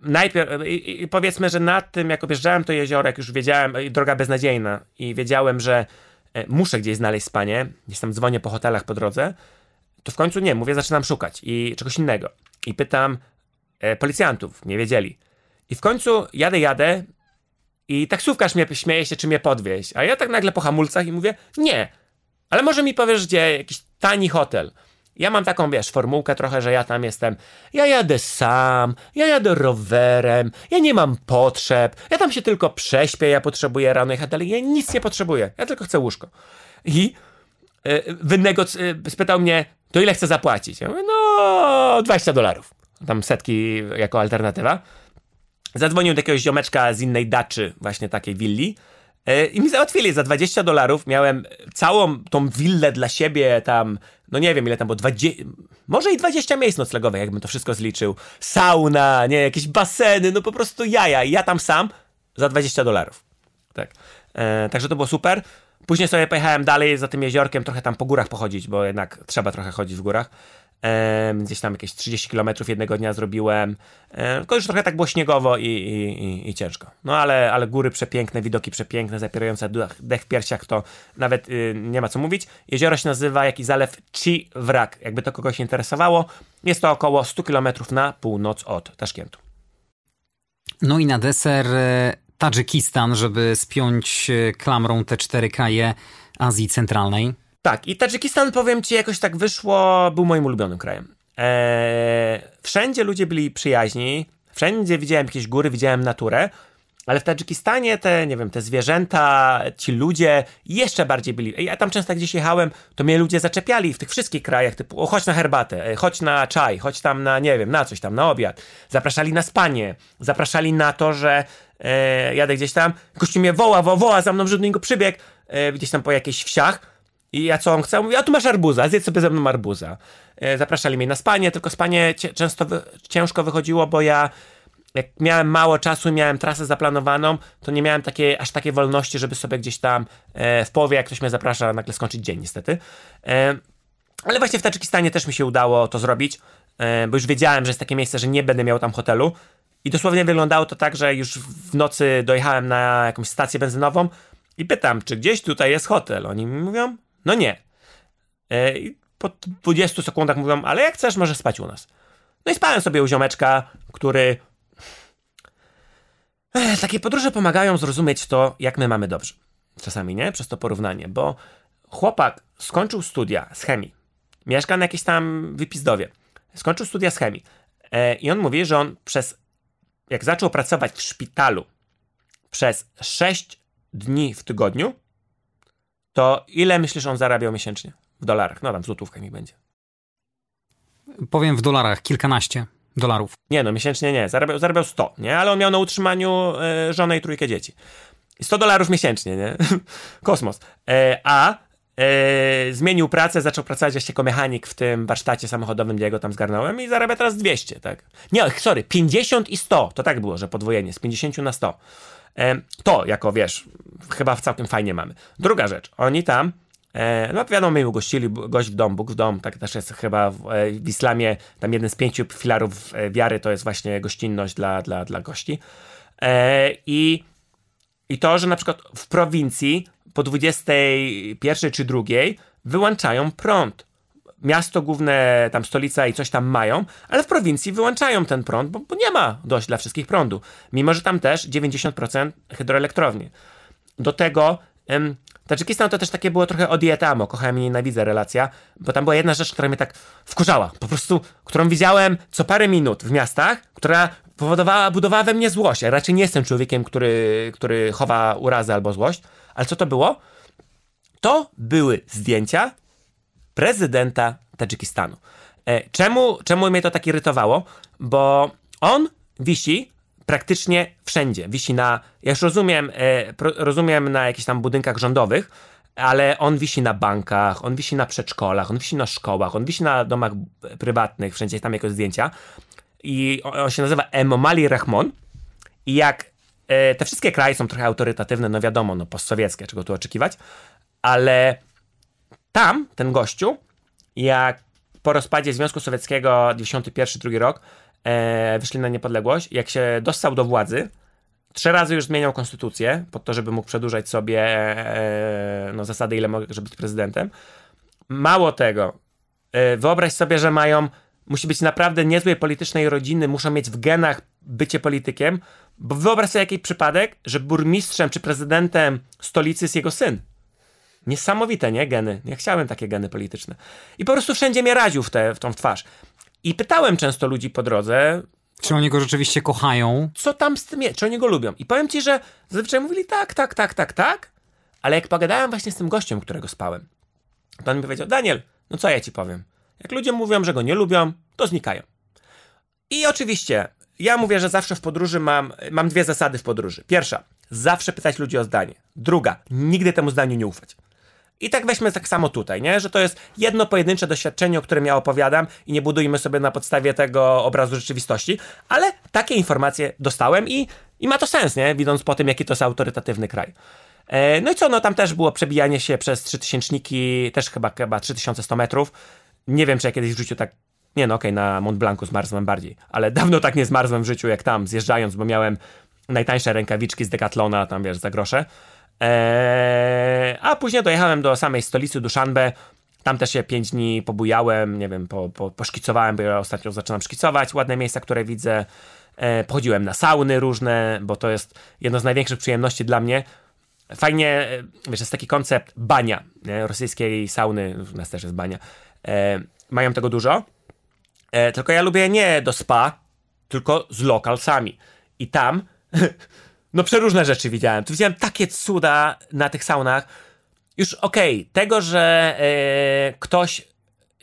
najpierw, i, i powiedzmy, że na tym, jak objeżdżałem to jezioro, jak już wiedziałem, droga beznadziejna i wiedziałem, że e, muszę gdzieś znaleźć spanie, gdzieś tam dzwonię po hotelach po drodze, to w końcu nie, mówię, zaczynam szukać i czegoś innego. I pytam e, policjantów, nie wiedzieli. I w końcu jadę, jadę i taksówkarz mnie śmieje się, czy mnie podwieźć. A ja tak nagle po hamulcach i mówię, nie, ale może mi powiesz, gdzie jakiś tani hotel. Ja mam taką, wiesz, formułkę trochę, że ja tam jestem. Ja jadę sam, ja jadę rowerem, ja nie mam potrzeb, ja tam się tylko prześpię, ja potrzebuję rano jechać, ale ja nic nie potrzebuję, ja tylko chcę łóżko. I yy, wynegoc- yy, spytał mnie, to ile chcę zapłacić? Ja mówię, no 20 dolarów. Tam setki jako alternatywa. Zadzwonił do jakiegoś ziomeczka z innej daczy, właśnie takiej willi. E, I mi załatwili za 20 dolarów. Miałem całą tą willę dla siebie, tam, no nie wiem ile tam było, 20, może i 20 miejsc noclegowych, jakbym to wszystko zliczył. Sauna, nie, jakieś baseny, no po prostu jaja. I ja tam sam za 20 dolarów. Tak. E, także to było super. Później sobie pojechałem dalej za tym jeziorkiem, trochę tam po górach pochodzić, bo jednak trzeba trochę chodzić w górach. E, gdzieś tam jakieś 30 km jednego dnia zrobiłem. E, tylko już trochę tak było śniegowo i, i, i, i, ciężko. No ale, ale góry przepiękne, widoki przepiękne, zapierające dech w piersiach, to nawet y, nie ma co mówić. Jezioro się nazywa jakiś zalew Chi Wrak, jakby to kogoś interesowało. Jest to około 100 km na północ od Taszkentu. No i na deser e, Tadżykistan, żeby spiąć e, klamrą te cztery kraje Azji Centralnej. Tak, i Tadżykistan, powiem ci, jakoś tak wyszło, był moim ulubionym krajem. Eee, wszędzie ludzie byli przyjaźni, wszędzie widziałem jakieś góry, widziałem naturę, ale w Tadżykistanie te, nie wiem, te zwierzęta, ci ludzie jeszcze bardziej byli. Ja tam często gdzieś jechałem, to mnie ludzie zaczepiali w tych wszystkich krajach, typu o, chodź na herbatę, e, chodź na czaj, chodź tam na, nie wiem, na coś tam, na obiad. Zapraszali na spanie, zapraszali na to, że e, jadę gdzieś tam, gościu mnie woła, wo, woła za mną, żeby do niego przybiegł, e, gdzieś tam po jakichś wsiach i ja co on chce? Mówi, a tu masz arbuza, zjedz sobie ze mną arbuza. E, zapraszali mnie na spanie, tylko spanie często wy ciężko wychodziło, bo ja jak miałem mało czasu, miałem trasę zaplanowaną, to nie miałem takiej, aż takiej wolności, żeby sobie gdzieś tam e, w połowie, jak ktoś mnie zaprasza, nagle skończyć dzień niestety. E, ale właśnie w Tadżykistanie też mi się udało to zrobić, bo już wiedziałem, że jest takie miejsce, że nie będę miał tam hotelu. I dosłownie wyglądało to tak, że już w nocy dojechałem na jakąś stację benzynową i pytam, czy gdzieś tutaj jest hotel. Oni mi mówią, no nie. E, I po 20 sekundach mówią, ale jak chcesz, możesz spać u nas. No i spałem sobie u ziomeczka, który... Ech, takie podróże pomagają zrozumieć to, jak my mamy dobrze. Czasami, nie? Przez to porównanie, bo chłopak skończył studia z chemii. Mieszka na jakiejś tam wypizdowie. Skończył studia z chemii. E, I on mówi, że on przez... Jak zaczął pracować w szpitalu przez 6 dni w tygodniu, to ile myślisz on zarabiał miesięcznie w dolarach? No tam w złotówkach mi będzie. Powiem w dolarach, kilkanaście dolarów. Nie no, miesięcznie nie, zarabiał, zarabiał 100, nie? Ale on miał na utrzymaniu e, żonę i trójkę dzieci. 100 dolarów miesięcznie, nie? Kosmos. E, a e, zmienił pracę, zaczął pracować jako mechanik w tym warsztacie samochodowym, gdzie go tam zgarnąłem i zarabia teraz 200, tak? Nie, sorry, 50 i 100, to tak było, że podwojenie, z 50 na 100. E, to, jako wiesz, chyba w całkiem fajnie mamy. Druga rzecz, oni tam E, no wiadomo, my ugościli gość w dom, Bóg w dom, tak też jest chyba w, e, w islamie, tam jeden z pięciu filarów e, wiary to jest właśnie gościnność dla, dla, dla gości. I, I to, że na przykład w prowincji po 21 czy 2 wyłączają prąd. Miasto główne, tam stolica i coś tam mają, ale w prowincji wyłączają ten prąd, bo, bo nie ma dość dla wszystkich prądu. Mimo, że tam też 90% hydroelektrowni. Do tego Tadżykistan to też takie było trochę o dietamo, kochałem i nienawidzę relacja, bo tam była jedna rzecz, która mnie tak wkurzała, po prostu, którą widziałem co parę minut w miastach, która powodowała, budowała we mnie złość. Ja raczej nie jestem człowiekiem, który, który chowa urazę albo złość, ale co to było? To były zdjęcia prezydenta Tadżykistanu. E, czemu, czemu mnie to tak irytowało? Bo on wisi praktycznie wszędzie. Wisi na, ja już rozumiem, e, rozumiem na jakichś tam budynkach rządowych, ale on wisi na bankach, on wisi na przedszkolach, on wisi na szkołach, on wisi na domach prywatnych, wszędzie tam jako zdjęcia. I on, on się nazywa Emomali Rahmon. I jak e, te wszystkie kraje są trochę autorytatywne, no wiadomo, no postsowieckie, czego tu oczekiwać, ale tam ten gościu, jak po rozpadzie Związku Sowieckiego 91-2 rok, e, wyszli na niepodległość, jak się dostał do władzy, trzy razy już zmieniał konstytucję, po to, żeby mógł przedłużać sobie e, no, zasady, ile może być prezydentem. Mało tego, e, wyobraź sobie, że mają, musi być naprawdę niezłej politycznej rodziny, muszą mieć w genach bycie politykiem, bo wyobraź sobie jakiś przypadek, że burmistrzem czy prezydentem stolicy jest jego syn. Niesamowite, nie? Geny. Ja chciałem takie geny polityczne. I po prostu wszędzie mnie radził w, te, w tą twarz. I pytałem często ludzi po drodze, czy oni go rzeczywiście kochają? Co tam z tym jest? Czy oni go lubią? I powiem ci, że zazwyczaj mówili tak, tak, tak, tak, tak, ale jak pogadałem właśnie z tym gościem, którego spałem, to on mi powiedział, Daniel, no co ja ci powiem? Jak ludzie mówią, że go nie lubią, to znikają. I oczywiście, ja mówię, że zawsze w podróży mam, mam dwie zasady w podróży. Pierwsza, zawsze pytać ludzi o zdanie. Druga, nigdy temu zdaniu nie ufać. I tak weźmy tak samo tutaj, nie? że to jest jedno pojedyncze doświadczenie, o którym ja opowiadam i nie budujmy sobie na podstawie tego obrazu rzeczywistości, ale takie informacje dostałem i, i ma to sens, nie? widząc po tym, jaki to jest autorytatywny kraj. E, no i co, no tam też było przebijanie się przez trzy tysięczniki, też chyba, chyba 3100 metrów. Nie wiem, czy ja kiedyś w życiu tak nie no, okej, okay, na Mont Blancu zmarzłem bardziej, ale dawno tak nie zmarzłem w życiu jak tam, zjeżdżając, bo miałem najtańsze rękawiczki z Decathlona, tam wiesz, za grosze. Eee, a później dojechałem do samej stolicy Duszanbe. Tam też się pięć dni pobujałem, nie wiem, po, po, poszkicowałem, bo ja ostatnio zaczynam szkicować ładne miejsca, które widzę. Eee, pochodziłem na sauny różne, bo to jest jedno z największych przyjemności dla mnie. Fajnie, e, wiesz, jest taki koncept bania, nie? rosyjskiej sauny, u nas też jest bania. Eee, mają tego dużo. Eee, tylko ja lubię nie do spa, tylko z lokalsami. I tam no przeróżne rzeczy widziałem. Tu widziałem takie cuda na tych saunach. Już okej, okay, tego, że yy, ktoś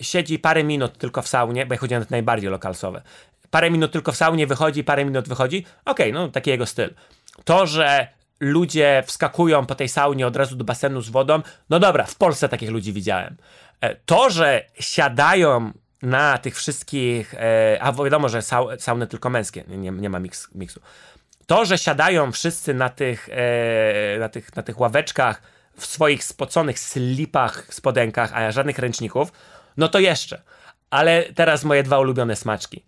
siedzi parę minut tylko w saunie, bo ja chodziłem na najbardziej lokalsowe. Parę minut tylko w saunie wychodzi, parę minut wychodzi. Okej, okay, no taki jego styl. To, że ludzie wskakują po tej saunie od razu do basenu z wodą, no dobra, w Polsce takich ludzi widziałem. E, to, że siadają na tych wszystkich, e, a wiadomo, że sauny tylko męskie, nie, nie ma mix, miksu to, że siadają wszyscy na tych, e, na tych, na tych ławeczkach w swoich spoconych slipach, spodenkach, a żadnych ręczników, no to jeszcze. Ale teraz moje dwa ulubione smaczki.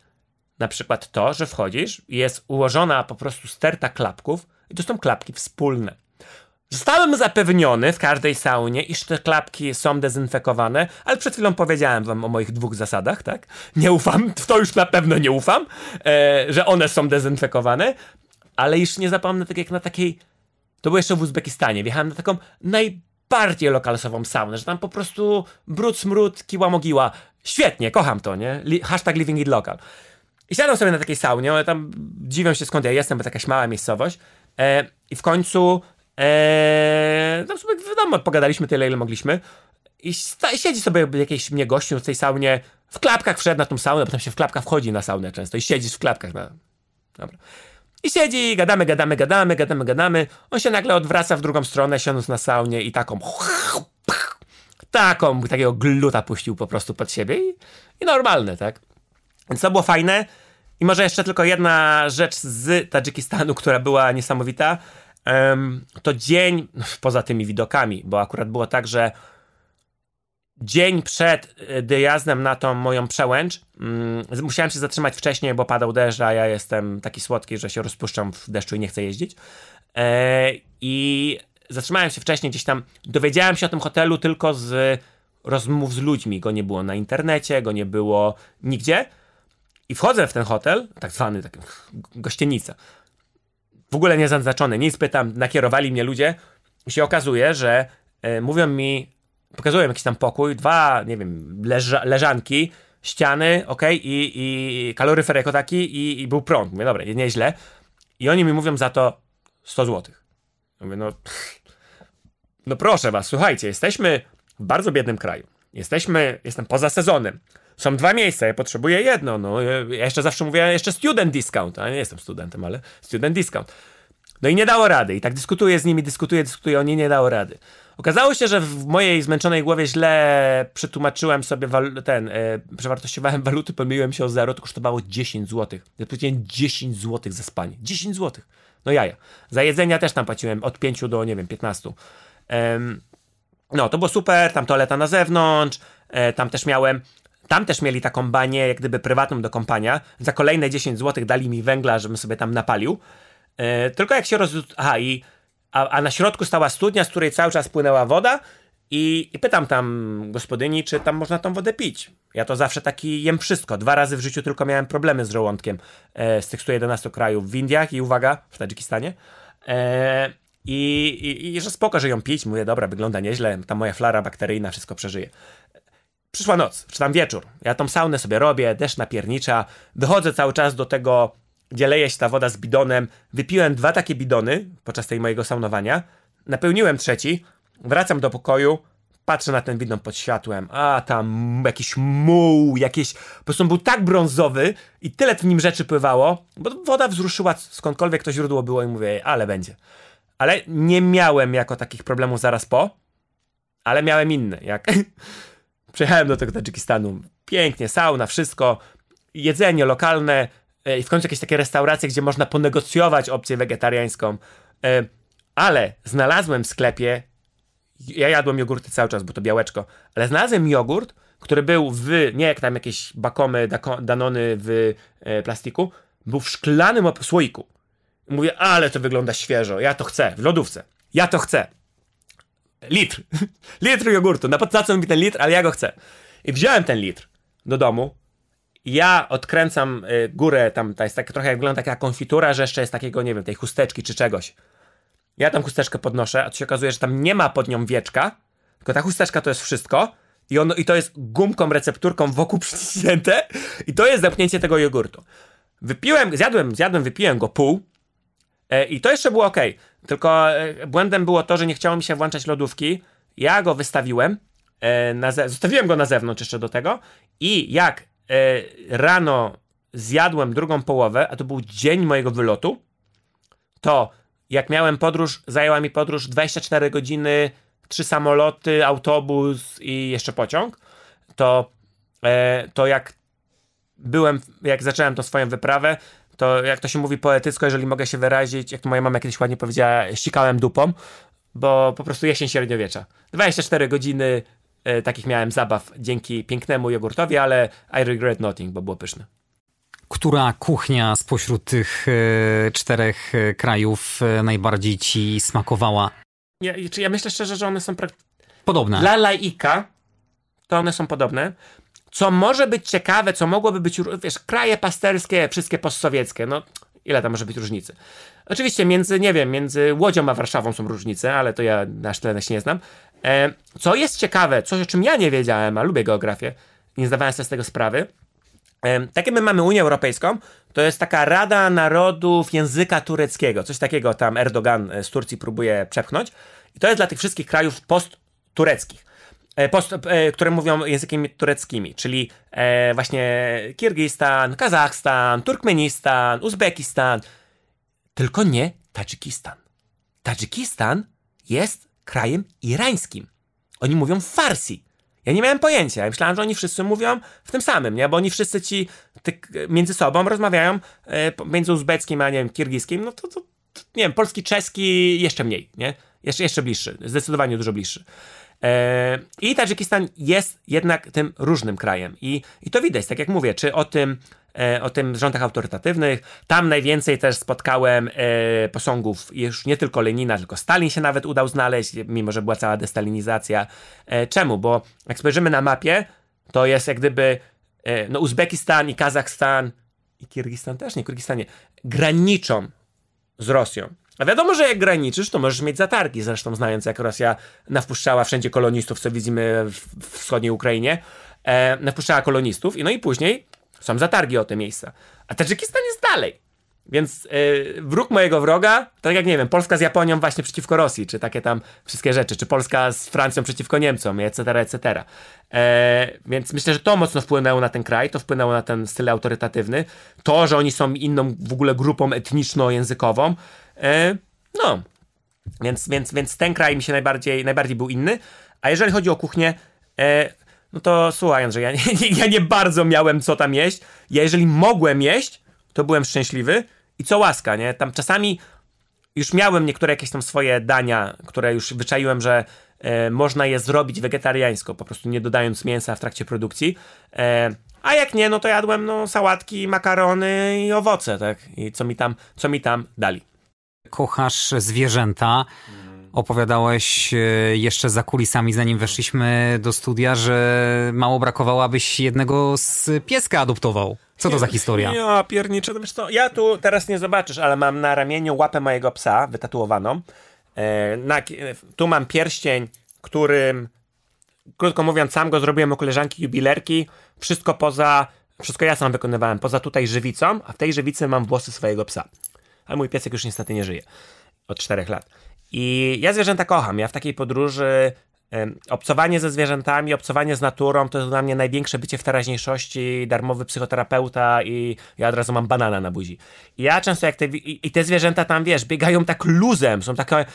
Na przykład to, że wchodzisz i jest ułożona po prostu sterta klapków i to są klapki wspólne. Zostałem zapewniony w każdej saunie, iż te klapki są dezynfekowane, ale przed chwilą powiedziałem wam o moich dwóch zasadach, tak? Nie ufam, w to już na pewno nie ufam, e, że one są dezynfekowane ale już nie zapomnę tak jak na takiej, to było jeszcze w Uzbekistanie, wjechałem na taką najbardziej lokalsową saunę, że tam po prostu brud, smród, kiła mogiła. Świetnie, kocham to, nie? Hashtag living it local. I siadam sobie na takiej saunie, ale tam dziwią się skąd ja jestem, bo to jakaś mała miejscowość. E, I w końcu, e, no sobie wiadomo, pogadaliśmy tyle, ile mogliśmy. I siedzi sobie jakiś mnie gościu w tej saunie, w klapkach wszedł na tą saunę, potem się w klapkach wchodzi na saunę często i siedzisz w klapkach na... Dobra. I siedzi, gadamy, gadamy, gadamy, gadamy, gadamy. On się nagle odwraca w drugą stronę, siedząc na saunie i taką taką, takiego gluta puścił po prostu pod siebie i, i normalne, tak? Więc to było fajne. I może jeszcze tylko jedna rzecz z Tadżykistanu, która była niesamowita. Um, to dzień, poza tymi widokami, bo akurat było tak, że dzień przed e, dojazdem na tą moją przełęcz um, musiałem się zatrzymać wcześniej, bo padał deszcz, a ja jestem taki słodki, że się rozpuszczam w deszczu i nie chcę jeździć. E, I zatrzymałem się wcześniej gdzieś tam. Dowiedziałem się o tym hotelu tylko z rozmów z ludźmi. Go nie było na internecie, go nie było nigdzie. I wchodzę w ten hotel, tak zwany tak, gościenica. W ogóle nie zaznaczony, nic pytam, nakierowali mnie ludzie. I się okazuje, że e, mówią mi, pokazują jakiś tam pokój, dwa, nie wiem, leża, leżanki, ściany, ok, i, i kaloryfer jako taki, i, i był prąd. Mówię, dobra, nieźle. I oni mi mówią za to 100 zł. Mówię, no, no proszę was, słuchajcie, jesteśmy w bardzo biednym kraju. Jesteśmy, jestem poza sezonem. Są dwa miejsca, ja potrzebuję jedno. No, ja jeszcze zawsze mówię, jeszcze student discount. A nie jestem studentem, ale student discount. No i nie dało rady. I tak dyskutuję z nimi, dyskutuję, dyskutuję, oni nie dało rady. Okazało się, że w mojej zmęczonej głowie źle przetłumaczyłem sobie wal- ten, e, przewartościowałem waluty, pomyliłem się o zero, to kosztowało 10 zł. Ja płaciłem 10 zł za spanie. 10 zł. No jaja. Za jedzenia też tam płaciłem od 5 do, nie wiem, 15. Um, no, to było super, tam toaleta na zewnątrz, e, tam też miałem tam też mieli taką banię, jak gdyby prywatną do kąpania. Za kolejne 10 zł dali mi węgla, żebym sobie tam napalił. E, tylko jak się roz... Aha, i... A, a, na środku stała studnia, z której cały czas płynęła woda i, i pytam tam gospodyni, czy tam można tą wodę pić. Ja to zawsze taki jem wszystko. Dwa razy w życiu tylko miałem problemy z żołądkiem e, z tych 111 krajów w Indiach i uwaga, w Tadżykistanie. E, i, i, I że spoko, że ją pić. Mówię, dobra, wygląda nieźle, ta moja flara bakteryjna wszystko przeżyje. Przyszła noc, czy tam wieczór. Ja tą saunę sobie robię, deszcz napiernicza. Wychodzę cały czas do tego, gdzie leje się ta woda z bidonem. Wypiłem dwa takie bidony podczas tej mojego saunowania. Napełniłem trzeci. Wracam do pokoju. Patrzę na ten bidon pod światłem. A tam jakiś muł, jakieś. Po prostu był tak brązowy i tyle w nim rzeczy pływało, bo woda wzruszyła skądkolwiek to źródło było i mówię, ale będzie. Ale nie miałem jako takich problemów zaraz po, ale miałem inne. Jak Przyjechałem do tego Tadżykistanu. Pięknie, sauna, wszystko. Jedzenie lokalne i w końcu jakieś takie restauracje, gdzie można ponegocjować opcję wegetariańską. E, ale znalazłem w sklepie, ja jadłem jogurty cały czas, bo to białeczko, ale znalazłem jogurt, który był w, nie jak tam jakieś bakomy, danony w e, plastiku, był w szklanym słoiku. Mówię, ale to wygląda świeżo, ja to chcę, w lodówce. Ja to chcę litr. litr jogurtu. Na co mi ten litr, ale ja go chcę. I wziąłem ten litr do domu. Ja odkręcam y, górę, tam to jest tak, trochę jak wygląda taka konfitura, że jeszcze jest takiego, nie wiem, tej chusteczki czy czegoś. Ja tam chusteczkę podnoszę, a to się okazuje, że tam nie ma pod nią wieczka, tylko ta chusteczka to jest wszystko. I, on, I to jest gumką, recepturką wokół przyciśnięte. I to jest zamknięcie tego jogurtu. Wypiłem, zjadłem, zjadłem, wypiłem go pół. E, I to jeszcze było ok. Tylko e, błędem było to, że nie chciało mi się włączać lodówki. Ja go wystawiłem. E, zostawiłem go na zewnątrz jeszcze do tego. I jak rano zjadłem drugą połowę, a to był dzień mojego wylotu, to jak miałem podróż, zajęła mi podróż 24 godziny, trzy samoloty, autobus i jeszcze pociąg, to, to jak byłem, jak zacząłem tą swoją wyprawę, to jak to się mówi poetycko, jeżeli mogę się wyrazić, jak to moja mama kiedyś ładnie powiedziała, ścikałem dupą, bo po prostu jesień średniowiecza. 24 godziny e, takich miałem zabaw dzięki pięknemu jogurtowi, ale I regret nothing, bo było pyszne. Która kuchnia spośród tych e, czterech e, krajów e, najbardziej ci smakowała? Ja, ja myślę szczerze, że one są pra... podobne. Dla laika to one są podobne co może być ciekawe, co mogłoby być, wiesz, kraje pasterskie, wszystkie postsowieckie, no ile tam może być różnicy? Oczywiście między, nie wiem, między Łodzią a Warszawą są różnice, ale to ja na tyle się nie znam. E, co jest ciekawe, coś o czym ja nie wiedziałem, a lubię geografię, nie zdawałem sobie z tego sprawy, tak jak my mamy Unię Europejską, to jest taka Rada Narodów Języka Tureckiego. Coś takiego tam Erdogan z Turcji próbuje przepchnąć. I to jest dla tych wszystkich krajów post-tureckich. E, post, e, które mówią językami tureckimi, czyli e, właśnie Kirgistan, Kazachstan, Turkmenistan, Uzbekistan, tylko nie Tadżykistan. Tadżykistan jest krajem irańskim. Oni mówią farsi. Ja nie miałem pojęcia. Ja myślałem, że oni wszyscy mówią w tym samym, nie? Bo oni wszyscy ci ty, między sobą rozmawiają e, między uzbeckim a nie wiem, kirgiskim. No to, to, to, nie wiem, polski, czeski jeszcze mniej, nie? Jeszcze, jeszcze bliższy. Zdecydowanie dużo bliższy. E, I Tadżykistan jest jednak tym różnym krajem. I, i to widać, tak jak mówię, czy o tym, e, o tym rządach autorytatywnych. Tam najwięcej też spotkałem e, posągów już nie tylko Lenina, tylko Stalin się nawet udał znaleźć, mimo że była cała destalinizacja. Czemu? Bo jak spojrzymy na mapie, to jest jak gdyby no, Uzbekistan i Kazachstan i Kirgistan też, nie, Kirgistanie, graniczą z Rosją. A wiadomo, że jak graniczysz, to możesz mieć zatargi, zresztą znając jak Rosja nawpuszczała wszędzie kolonistów, co widzimy w wschodniej Ukrainie, e, nawpuszczała kolonistów i no i później są zatargi o te miejsca. A Tadżykistan jest dalej. Więc yy, wróg mojego wroga, tak jak nie wiem, Polska z Japonią właśnie przeciwko Rosji, czy takie tam wszystkie rzeczy, czy Polska z Francją przeciwko Niemcom, etc., etc. E, więc myślę, że to mocno wpłynęło na ten kraj, to wpłynęło na ten styl autorytatywny. To, że oni są inną w ogóle grupą etniczno-językową, no, więc, więc, więc ten kraj mi się najbardziej, najbardziej był inny. A jeżeli chodzi o kuchnię, e, no to słuchaj, Andrzej, ja nie, ja nie bardzo miałem co tam jeść. Ja jeżeli mogłem jeść, to byłem szczęśliwy. I co łaska, nie? Tam czasami już miałem niektóre jakieś tam swoje dania, które już wyczaiłem, że e, można je zrobić wegetariańsko, po prostu nie dodając mięsa w trakcie produkcji. E, a jak nie, no to jadłem no, sałatki, makarony i owoce, tak? I co mi tam, co mi tam dali kochasz zwierzęta. Opowiadałeś e, jeszcze za kulisami, zanim weszliśmy do studia, że mało brakowało, abyś jednego z pieska adoptował. Co to za historia? Ja pierniczę, wiesz co, ja tu teraz nie zobaczysz, ale mam na ramieniu łapę mojego psa wytatuowaną. E, na, tu mam pierścień, którym, krótko mówiąc, sam go zrobiłem u koleżanki jubilerki. Wszystko poza, wszystko ja sam wykonywałem, poza tutaj żywicą, a w tej żywicy mam włosy swojego psa ale mój piesek już niestety nie żyje od czterech lat. I ja zwierzęta kocham. Ja w takiej podróży obcowanie ze zwierzętami, obcowanie z naturą to jest dla mnie największe bycie w teraźniejszości, darmowy psychoterapeuta i ja od razu mam banana na buzi. I ja często jak te, i, te zwierzęta tam, wiesz, biegają tak luzem, są takie...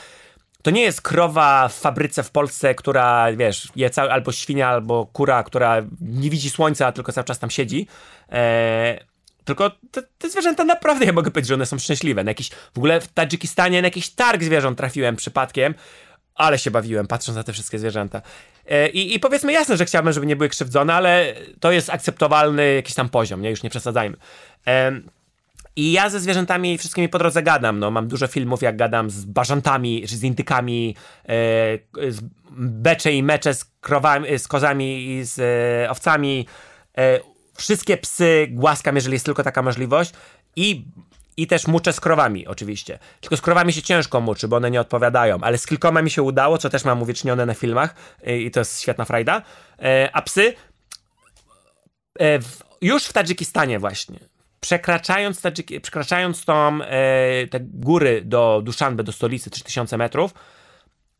To nie jest krowa w fabryce w Polsce, która, wiesz, je cały, albo świnia, albo kura, która nie widzi słońca, tylko cały czas tam siedzi. Eee, tylko te, te, zwierzęta naprawdę, ja mogę powiedzieć, że one są szczęśliwe. Na jakiś, w ogóle w Tadżykistanie na jakiś targ zwierząt trafiłem przypadkiem, ale się bawiłem, patrząc na te wszystkie zwierzęta. E, I, I powiedzmy jasne, że chciałbym, żeby nie były krzywdzone, ale to jest akceptowalny jakiś tam poziom, nie? Już nie przesadzajmy. E, I ja ze zwierzętami wszystkimi po drodze gadam. No, mam dużo filmów, jak gadam z bażantami, z intykami, e, z becze i mecze z krowami, z kozami i z owcami. Wszystkie psy głaskam, jeżeli jest tylko taka możliwość i i też muczę z krowami, oczywiście. Tylko z krowami się ciężko muczy, bo one nie odpowiadają, ale z kilkoma mi się udało, co też mam uwiecznione na filmach i to jest świetna frajda. E, a psy e, już w Tadżykistanie właśnie, przekraczając, przekraczając tą, e, te góry do Duszanbe, do stolicy, 3000 metrów,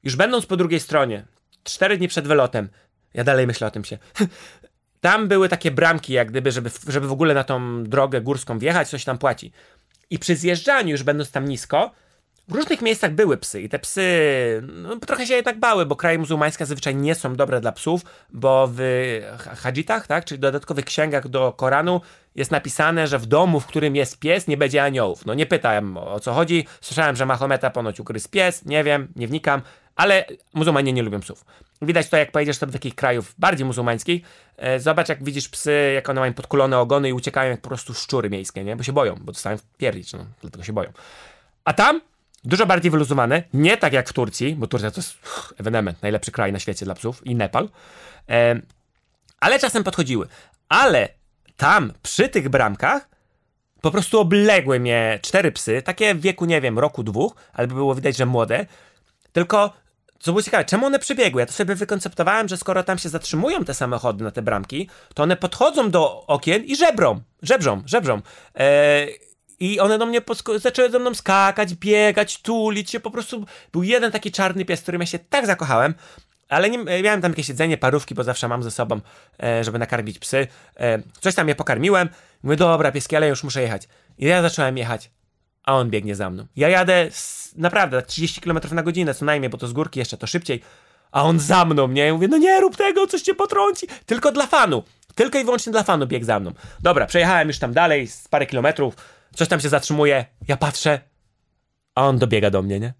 już będąc po drugiej stronie, cztery dni przed wylotem, ja dalej myślę o tym się, Tam były takie bramki, jak gdyby, żeby, żeby w ogóle na tą drogę górską wjechać, coś tam płaci. I przy zjeżdżaniu, już będąc tam nisko, w różnych miejscach były psy i te psy no, trochę się jednak bały, bo kraje muzułmańskie zazwyczaj nie są dobre dla psów, bo w hadżitach, tak, czyli dodatkowych księgach do Koranu jest napisane, że w domu, w którym jest pies, nie będzie aniołów. No nie pytałem o co chodzi, słyszałem, że Mahometa ponoć ukrył pies, nie wiem, nie wnikam, ale muzułmanie nie lubią psów. Widać to, jak pojedziesz do takich krajów bardziej muzułmańskich. E, zobacz, jak widzisz psy, jak one mają podkulone ogony i uciekają jak po prostu szczury miejskie, nie? Bo się boją, bo dostają pierdzić, no, dlatego się boją. A tam dużo bardziej wyluzowane, nie tak jak w Turcji, bo Turcja to jest ewenement, najlepszy kraj na świecie dla psów i Nepal. E, ale czasem podchodziły. Ale tam, przy tych bramkach, po prostu obległy mnie cztery psy, takie w wieku, nie wiem, roku, dwóch, albo było widać, że młode. Tylko co było ciekawe, czemu one przybiegły? Ja to sobie wykonceptowałem, że skoro tam się zatrzymują te samochody na te bramki, to one podchodzą do okien i żebrą, żebrzą, żebrzą. Eee, i one do mnie zaczęły ze mną skakać, biegać, tulić się. Po prostu był jeden taki czarny pies, którym ja się tak zakochałem. Ale nie, miałem tam jakieś jedzenie, parówki, bo zawsze mam ze sobą, e, żeby nakarmić psy. E, coś tam je pokarmiłem. Mówię, dobra, pieski, ale już muszę jechać. I ja zacząłem jechać, a on biegnie za mną. Ja jadę z, naprawdę 30 km na godzinę co najmniej, bo to z górki jeszcze to szybciej. A on za mną, nie? Ja mówię, no nie rób tego, coś cię potrąci. Tylko dla fanu. Tylko i wyłącznie dla fanu bieg za mną. Dobra, przejechałem już tam dalej, z parę kilometrów coś tam się zatrzymuje, ja patrzę, a on dobiega do mnie, nie?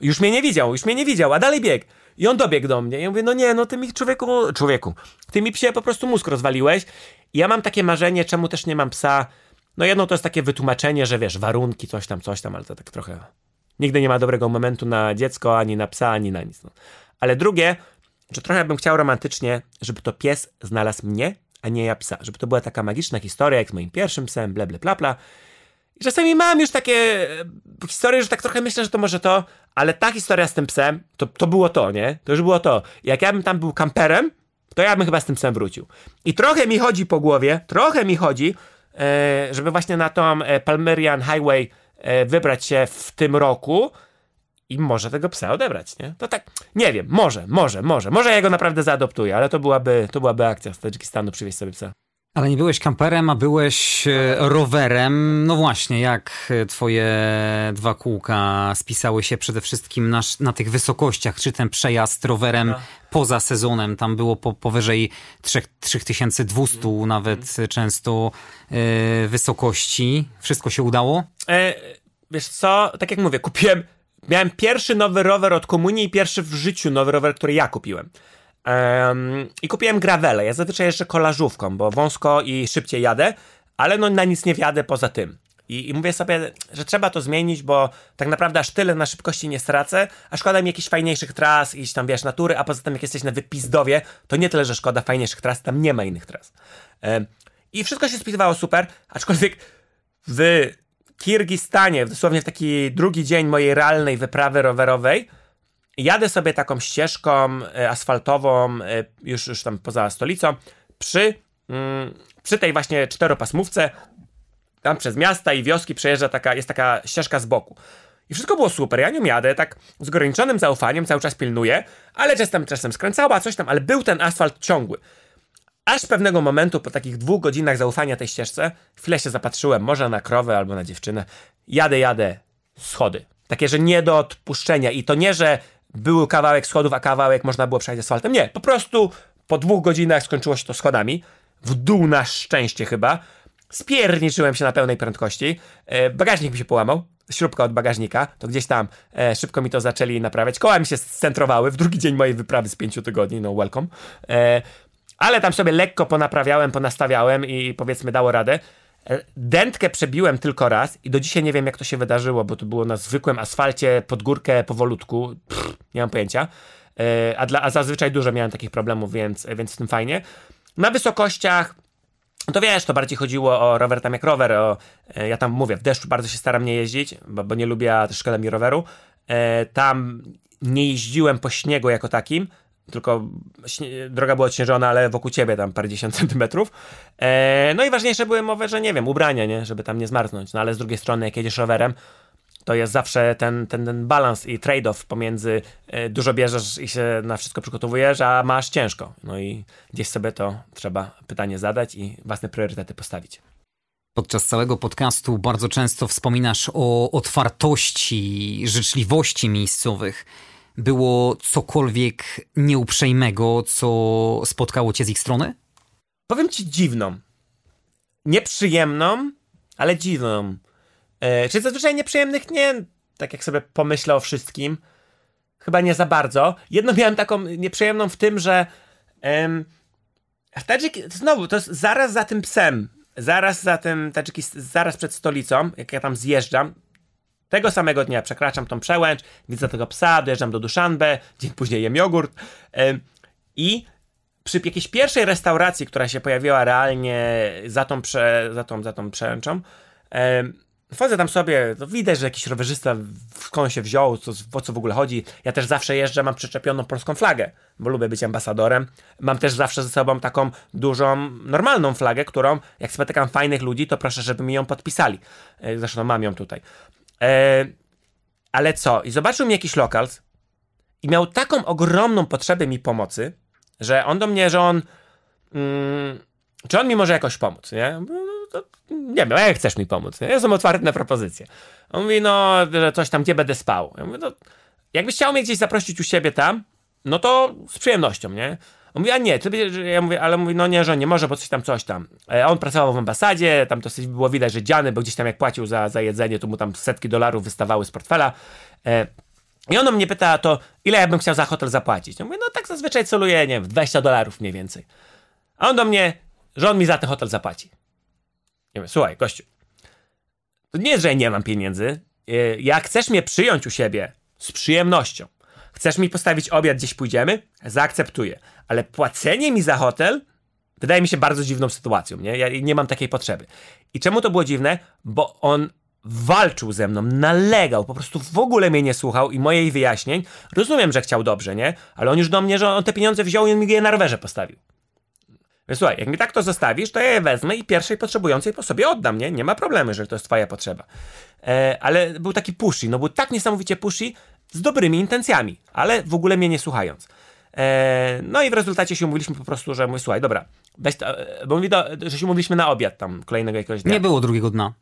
Już mnie nie widział, już mnie nie widział, a dalej bieg. I on dobiegł do mnie. I ja mówię, no nie, no ty mi człowieku, człowieku, ty mi psie po prostu mózg rozwaliłeś. I ja mam takie marzenie, czemu też nie mam psa. No jedno to jest takie wytłumaczenie, że wiesz, warunki, coś tam, coś tam, ale to tak trochę... Nigdy nie ma dobrego momentu na dziecko, ani na psa, ani na nic. No. Ale drugie, że trochę bym chciał romantycznie, żeby to pies znalazł mnie, a nie ja psa. Żeby to była taka magiczna historia, jak z moim pierwszym psem, ble, ble, bla, bla. I czasami mam już takie e, historie, że tak trochę myślę, że to może to, ale ta historia z tym psem, to, to było to, nie? To już było to. Jak ja bym tam był kamperem, to ja bym chyba z tym psem wrócił. I trochę mi chodzi po głowie, trochę mi chodzi, żeby właśnie na tą e, Palmerian Highway wybrać się w tym roku i może tego psa odebrać, nie? To tak, nie wiem, może, może, może, może ja go naprawdę zaadoptuję, ale to byłaby, to byłaby akcja z Tadżykistanu, przywieźć sobie psa. Ale nie byłeś kamperem, a byłeś e, rowerem. No właśnie, jak e, twoje dwa kółka spisały się przede wszystkim na, na tych wysokościach? Czy ten przejazd rowerem no. poza sezonem, tam było po, powyżej 3, 3200 mm. nawet często e, wysokości. Wszystko się udało? E, wiesz co, tak jak mówię, kupiłem, miałem pierwszy nowy rower od komunii i pierwszy w życiu nowy rower, który ja kupiłem. Um, I kupiłem gravele. Ja zazwyczaj jeszcze kolażówką, bo wąsko i szybciej jadę, ale no na nic nie wjadę poza tym. I, I, mówię sobie, że trzeba to zmienić, bo tak naprawdę aż tyle na szybkości nie stracę, a szkoda mi jakichś fajniejszych tras, iść tam, wiesz, natury, a poza tym jak jesteś na wypizdowie, to nie tyle, że szkoda fajniejszych tras, tam nie ma innych tras. Um, I wszystko się spisywało super, aczkolwiek w Kirgistanie, dosłownie w taki drugi dzień mojej realnej wyprawy rowerowej, jadę sobie taką ścieżką e, asfaltową, e, już, już tam poza stolicą, przy, mm, przy tej właśnie czteropasmówce, tam przez miasta i wioski przejeżdża taka, jest taka ścieżka z boku. I wszystko było super, ja nią jadę, tak z ograniczonym zaufaniem, cały czas pilnuję, ale czasem, czasem skręcała, coś tam, ale był ten asfalt ciągły. Aż pewnego momentu, po takich dwóch godzinach zaufania tej ścieżce, chwilę się zapatrzyłem, może na krowę albo na dziewczynę. Jadę, jadę, schody. Takie, że nie do odpuszczenia. I to nie, że był kawałek schodów, a kawałek można było przejść asfaltem. Nie, po prostu po dwóch godzinach skończyło się to schodami. W dół na szczęście chyba. Spierniczyłem się na pełnej prędkości. E, bagażnik mi się połamał. Śrubka od bagażnika, to gdzieś tam e, szybko mi to zaczęli naprawiać. Koła mi się scentrowały w drugi dzień mojej wyprawy z pięciu tygodni, no welcome. E, ale tam sobie lekko ponaprawiałem, ponastawiałem i powiedzmy dało radę. Dętkę przebiłem tylko raz i do dzisiaj nie wiem, jak to się wydarzyło, bo to było na zwykłym asfalcie, pod górkę, powolutku. Pff, nie mam pojęcia. E, a, dla, a zazwyczaj dużo miałem takich problemów, więc, więc w tym fajnie. Na wysokościach to wiesz, to bardziej chodziło o rower tam jak rower. O, e, ja tam mówię, w deszczu bardzo się staram nie jeździć, bo, bo nie lubię, a też szkoda mi roweru. E, tam nie jeździłem po śniegu jako takim, tylko droga była odśnieżona, ale wokół ciebie tam parędziesiąt centymetrów. E, no i ważniejsze były mowy, że nie wiem, ubrania, nie? Żeby tam nie zmarznąć. No ale z drugiej strony, jak jedziesz rowerem, to jest zawsze ten, ten, ten balans i trade-off pomiędzy e, dużo bierzesz i się na wszystko przygotowujesz, a masz ciężko. No i gdzieś sobie to trzeba pytanie zadać i własne priorytety postawić. Podczas całego podcastu bardzo często wspominasz o otwartości, życzliwości miejscowych było cokolwiek nieuprzejmego, co spotkało cię z ich strony? Powiem ci dziwną. Nieprzyjemną, ale dziwną. E, czy zazwyczaj nieprzyjemnych nie, tak jak sobie pomyślę o wszystkim. Chyba nie za bardzo. Jedno miałem taką nieprzyjemną w tym, że em, Tadżyk, znowu, to jest zaraz za tym psem, zaraz za tym Tadżyki, zaraz przed stolicą, jak ja tam zjeżdżam, tego samego dnia przekraczam tą przełęcz, widzę tego psa, dojeżdżam do Duszanbe, dzień później jem jogurt i przy jakiejś pierwszej restauracji, która się pojawiła realnie za tą, prze, za tą, za tą przełęczą, wchodzę tam sobie, to widać, że jakiś rowerzysta skąd się wziął, co, o co w ogóle chodzi. Ja też zawsze jeżdżę, mam przyczepioną polską flagę, bo lubię być ambasadorem. Mam też zawsze ze sobą taką dużą, normalną flagę, którą jak spotykam fajnych ludzi, to proszę, żeby mi ją podpisali. E, zresztą mam ją tutaj. E, ale co? I zobaczył mi jakiś lokal i miał taką ogromną potrzebę mi pomocy, że on do mnie, że on... Mm, czy on mi może jakoś pomóc, nie? nie wiem, jak chcesz mi pomóc? Nie? Ja jestem otwarty na propozycje. On mówi, no, że coś tam, gdzie będę spał. Ja mówię, no, jakbyś chciał mnie gdzieś zaprosić u siebie tam, no to z przyjemnością, nie? On mówi, a nie, ty, ja mówię, ale mówi, no nie, że nie może, bo coś tam, coś tam. E, on pracował w ambasadzie, tam to było widać, że dziany, bo gdzieś tam jak płacił za, za jedzenie, to mu tam setki dolarów wystawały z portfela. E, I on mnie pyta, to ile ja bym chciał za hotel zapłacić? Ja mówię, no tak zazwyczaj celuję, nie wiem, 20 dolarów mniej więcej. A on do mnie, że on mi za ten hotel zapłaci. Ja mówię, słuchaj, gościu, to nie jest, że ja nie mam pieniędzy. E, jak chcesz mnie przyjąć u siebie z przyjemnością, chcesz mi postawić obiad, gdzieś pójdziemy, zaakceptuję. Ale płacenie mi za hotel wydaje mi się bardzo dziwną sytuacją, nie? Ja nie mam takiej potrzeby. I czemu to było dziwne? Bo on walczył ze mną, nalegał, po prostu w ogóle mnie nie słuchał i mojej wyjaśnień. Rozumiem, że chciał dobrze, nie? Ale on już do mnie, że on te pieniądze wziął i on mi je na rowerze postawił. Więc słuchaj, jak mi tak to zostawisz, to ja je wezmę i pierwszej potrzebującej po sobie oddam, nie? Nie ma problemu, że to jest twoja potrzeba. E, ale był taki pushy, no był tak niesamowicie pushy z dobrymi intencjami, ale w ogóle mnie nie słuchając. E, no i w rezultacie się umówiliśmy po prostu, że mówię, słuchaj, dobra, weź e, bo mówi, do, że się umówiliśmy na obiad tam kolejnego jakiegoś dnia. Nie było drugiego dna.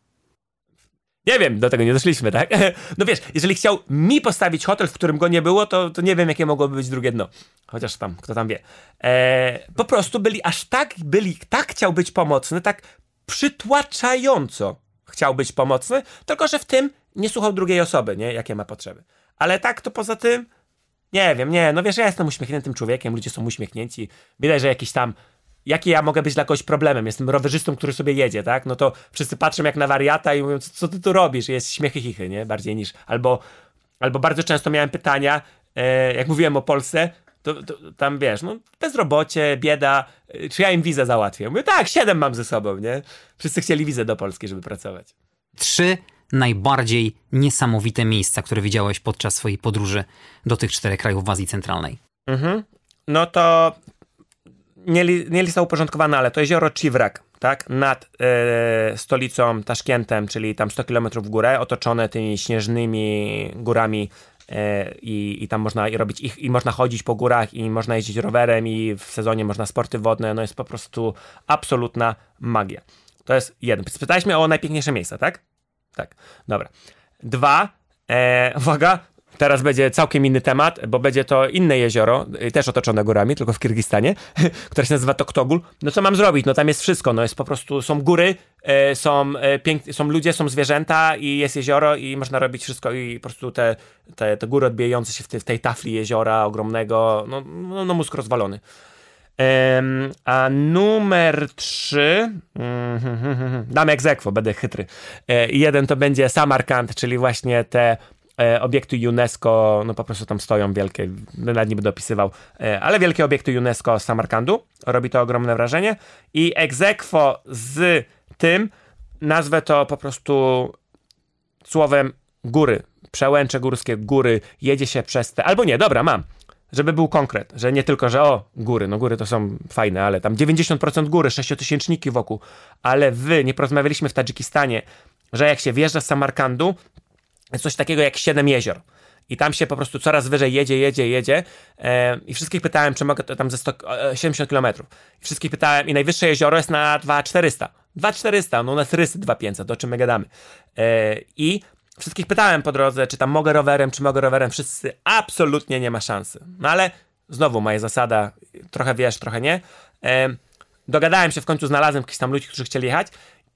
Nie wiem, do tego nie doszliśmy, tak? No wiesz, jeżeli chciał mi postawić hotel, w którym go nie było, to, to nie wiem, jakie mogłoby być drugie dno. Chociaż tam, kto tam wie. E, po prostu byli aż tak, byli, tak chciał być pomocny, tak przytłaczająco chciał być pomocny, tylko że w tym nie słuchał drugiej osoby, nie? Jakie ma potrzeby. Ale tak, to poza tym, nie wiem, nie, no wiesz, ja jestem uśmiechniętym człowiekiem, ludzie są uśmiechnięci. Widać, że jakiś tam jaki ja mogę być dla kogoś problemem? Jestem rowerzystą, który sobie jedzie, tak? No to wszyscy patrzą jak na wariata i mówią, co ty tu robisz? Jest śmiechy chichy, nie? Bardziej niż, albo, albo bardzo często miałem pytania, e, jak mówiłem o Polsce, to, to, tam wiesz, no bezrobocie, bieda, e, czy ja im wizę załatwię? Mówię, tak, siedem mam ze sobą, nie? Wszyscy chcieli wizę do Polski, żeby pracować. Trzy najbardziej niesamowite miejsca, które widziałeś podczas swojej podróży do tych czterech krajów w Azji Centralnej? Mhm. No to nie, li, nie lista uporządkowana, ale to jezioro Chivrak, tak, nad e, stolicą Taszkientem, czyli tam 100 km w górę, otoczone tymi śnieżnymi górami e, i, tam można i robić ich, i można chodzić po górach i można jeździć rowerem i w sezonie można sporty wodne, no jest po prostu absolutna magia. To jest jeden. Spytałeś mnie o najpiękniejsze miejsca, tak? Tak, dobra. Dwa, e, uwaga, Teraz będzie całkiem inny temat, bo będzie to inne jezioro, y, też otoczone górami, tylko w Kirgistanie, które się nazywa Toktogul. No co mam zrobić? No tam jest wszystko, no jest po prostu, są góry, e, są, e, pięk- są ludzie, są zwierzęta i jest jezioro i można robić wszystko i po prostu te, te, te góry odbijające się w, te, w tej tafli jeziora ogromnego, no, no, no mózg rozwalony. A numer trzy. Mm, dam egzekwo, będę chytry. E, jeden to będzie Samarkand, czyli właśnie te E, obiekty UNESCO, no po prostu tam stoją wielkie, nawet nie będę opisywał, e, ale wielkie obiekty UNESCO z Samarkandu. Robi to ogromne wrażenie. I egzekwo z tym nazwę to po prostu słowem góry. Przełęcze górskie, góry, jedzie się przez te. Albo nie, dobra, mam. Żeby był konkret, że nie tylko, że o, góry, no góry to są fajne, ale tam 90% góry, sześciotysięczniki wokół, ale wy, nie porozmawialiśmy w Tadżykistanie, że jak się wjeżdża z Samarkandu, jest coś takiego jak Siedem Jezior. I tam się po prostu coraz wyżej jedzie, jedzie, jedzie. E, I wszystkich pytałem, czy mogę tam ze 100, 70 km. I wszystkich pytałem, i najwyższe jezioro jest na 2400. 2400, no na turysty 2500, to o czym my gadamy. E, I wszystkich pytałem po drodze, czy tam mogę rowerem, czy mogę rowerem. Wszyscy absolutnie nie ma szansy. No ale znowu moja zasada, trochę wiesz, trochę nie. E, dogadałem się, w końcu znalazłem jakichś tam ludzi, którzy chcieli jechać.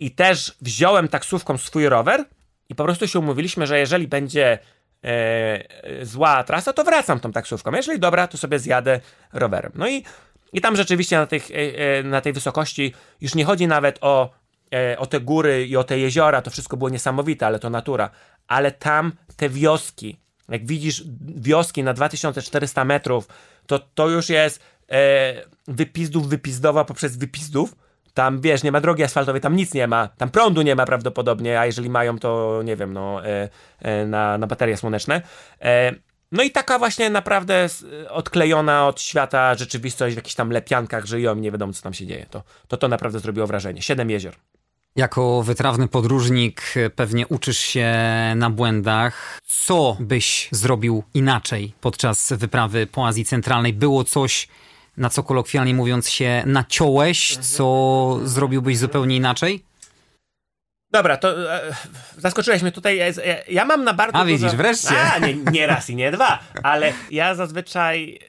I też wziąłem taksówką swój rower i po prostu się umówiliśmy, że jeżeli będzie e, zła trasa, to wracam tą taksówką. Jeżeli dobra, to sobie zjadę rowerem. No i, i tam rzeczywiście na, tych, e, e na tej wysokości już nie chodzi nawet o, e, o te góry i o te jeziora, to wszystko było niesamowite, ale to natura. Ale tam te wioski, jak widzisz wioski na 2400 metrów, to to już jest e, wypizdów wypizdowa poprzez wypizdów tam wiesz, nie ma drogi asfaltowej, tam nic nie ma, tam prądu nie ma prawdopodobnie, a jeżeli mają, to nie wiem, no, e, e, na, na baterie słoneczne. E, no i taka właśnie naprawdę odklejona od świata rzeczywistość w jakichś tam lepiankach żyją nie wiadomo, co tam się dzieje. To to, to naprawdę zrobiło wrażenie. Siedem jezior. Jako wytrawny podróżnik pewnie uczysz się na błędach. Co byś zrobił inaczej podczas wyprawy po Azji Centralnej? Było coś, na co kolokwialnie mówiąc się naciąłeś, co zrobiłbyś zupełnie inaczej? Dobra, to e, zaskoczyłeś mnie tutaj. Ja, ja, mam na bardzo. A widzisz, dużo... wreszcie. A, nie, nie raz i nie dwa, ale ja zazwyczaj.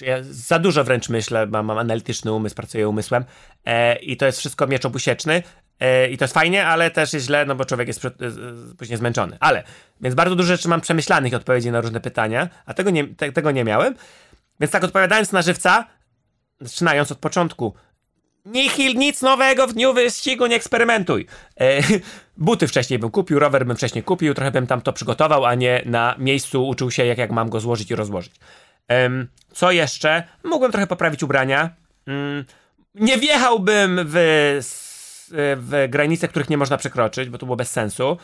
Ja za dużo wręcz myślę, mam, mam analityczny umysł, pracuję umysłem e, i to jest wszystko miecz obusieczny e, i to jest fajnie, ale też jest źle, no bo człowiek jest e, później zmęczony. Ale, więc bardzo dużo rzeczy mam przemyślanych odpowiedzi na różne pytania, a tego nie, te, tego nie miałem. Więc tak odpowiadając na żywca, zaczynając od początku, Nihil, nic nowego w dniu wyścigu, nie eksperymentuj. E, buty wcześniej bym kupił, rower bym wcześniej kupił, trochę bym tam to przygotował, a nie na miejscu uczył się, jak, jak mam go złożyć i rozłożyć. E, co jeszcze? Mógłbym trochę poprawić ubrania. Mm, nie wjechałbym w, w granice, których nie można przekroczyć, bo to było bez sensu.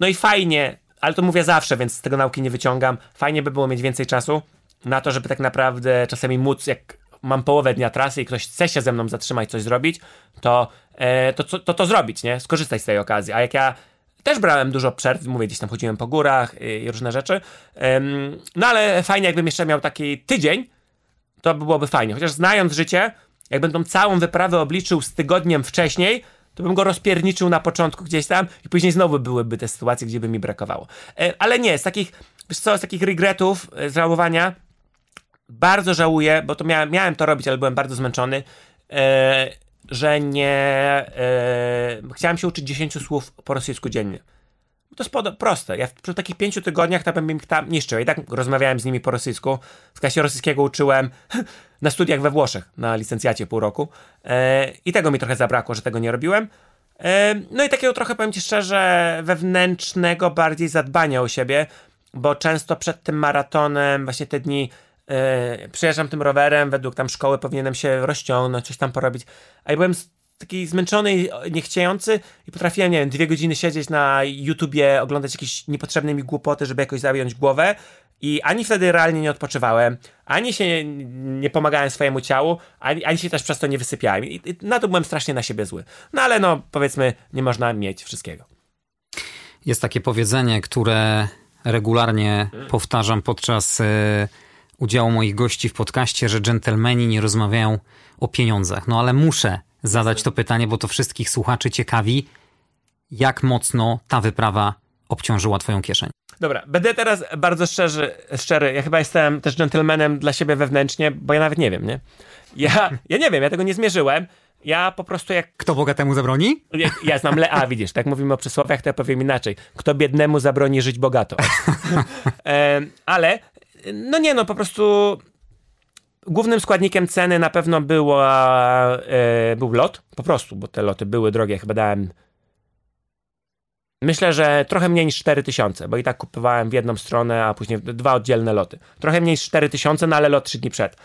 No i fajnie, ale to mówię zawsze, więc z tego nauki nie wyciągam. Fajnie by było mieć więcej czasu na to, żeby tak naprawdę czasami móc, jak mam połowę dnia trasy i ktoś chce się ze mną zatrzymać, coś zrobić, to, e, to, to, to, to zrobić, nie? Skorzystać z tej okazji. A jak ja też brałem dużo przerw, mówię, gdzieś tam chodziłem po górach i różne rzeczy. No ale fajnie, jakbym jeszcze miał taki tydzień, to by byłoby fajnie. Chociaż znając życie, jakbym tą całą wyprawę obliczył z tygodniem wcześniej, to bym go rozpierniczył na początku gdzieś tam i później znowu byłyby te sytuacje, gdzie by mi brakowało. E, ale nie, z takich, wiesz co, z takich regretów, e, żałowania, bardzo żałuję, bo to miałem, to robić, ale byłem bardzo zmęczony, e, że nie chciałem się uczyć 10 słów po rosyjsku dziennie. To jest proste. Ja w, przy takich pięciu tygodniach to bym im tam niszczył. I tak rozmawiałem z nimi po rosyjsku. W klasie rosyjskiego uczyłem na studiach we Włoszech, na licencjacie pół roku. E, I tego mi trochę zabrakło, że tego nie robiłem. E, no i takiego trochę, powiem ci szczerze, wewnętrznego bardziej zadbania o siebie, bo często przed tym maratonem, właśnie te dni yy, przyjeżdżam tym rowerem, według tam szkoły powinienem się rozciągnąć, coś tam porobić, a ja byłem taki zmęczony i niechciejący i potrafiłem, nie wiem, dwie godziny siedzieć na YouTubie, oglądać jakieś niepotrzebne mi głupoty, żeby jakoś zająć głowę i ani wtedy realnie nie odpoczywałem, ani się nie, nie pomagałem swojemu ciału, ani, ani, się też przez to nie wysypiałem. I, I na to byłem strasznie na siebie zły. No ale no, powiedzmy, nie można mieć wszystkiego. Jest takie powiedzenie, które regularnie powtarzam podczas y, udziału moich gości w podcaście, że dżentelmeni nie rozmawiają o pieniądzach. No ale muszę zadać to pytanie, bo to wszystkich słuchaczy ciekawi, jak mocno ta wyprawa obciążyła twoją kieszeń. Dobra, będę teraz bardzo szczerzy, szczery. Ja chyba jestem też dżentelmenem dla siebie wewnętrznie, bo ja nawet nie wiem, nie? Ja, ja nie wiem, ja tego nie zmierzyłem. Ja po prostu jak... Kto bogatemu zabroni? Ja, ja znam le... A, widzisz, tak mówimy o przysłowiach, to ja powiem inaczej. Kto biednemu zabroni żyć bogato. e, ale no nie, no po prostu głównym składnikiem ceny na pewno była, e, był lot, po prostu, bo te loty były drogie, chyba dałem Myślę, że trochę mniej niż 4000, bo i tak kupowałem w jedną stronę, a później dwa oddzielne loty. Trochę mniej niż 4000, no ale lot 3 dni przed.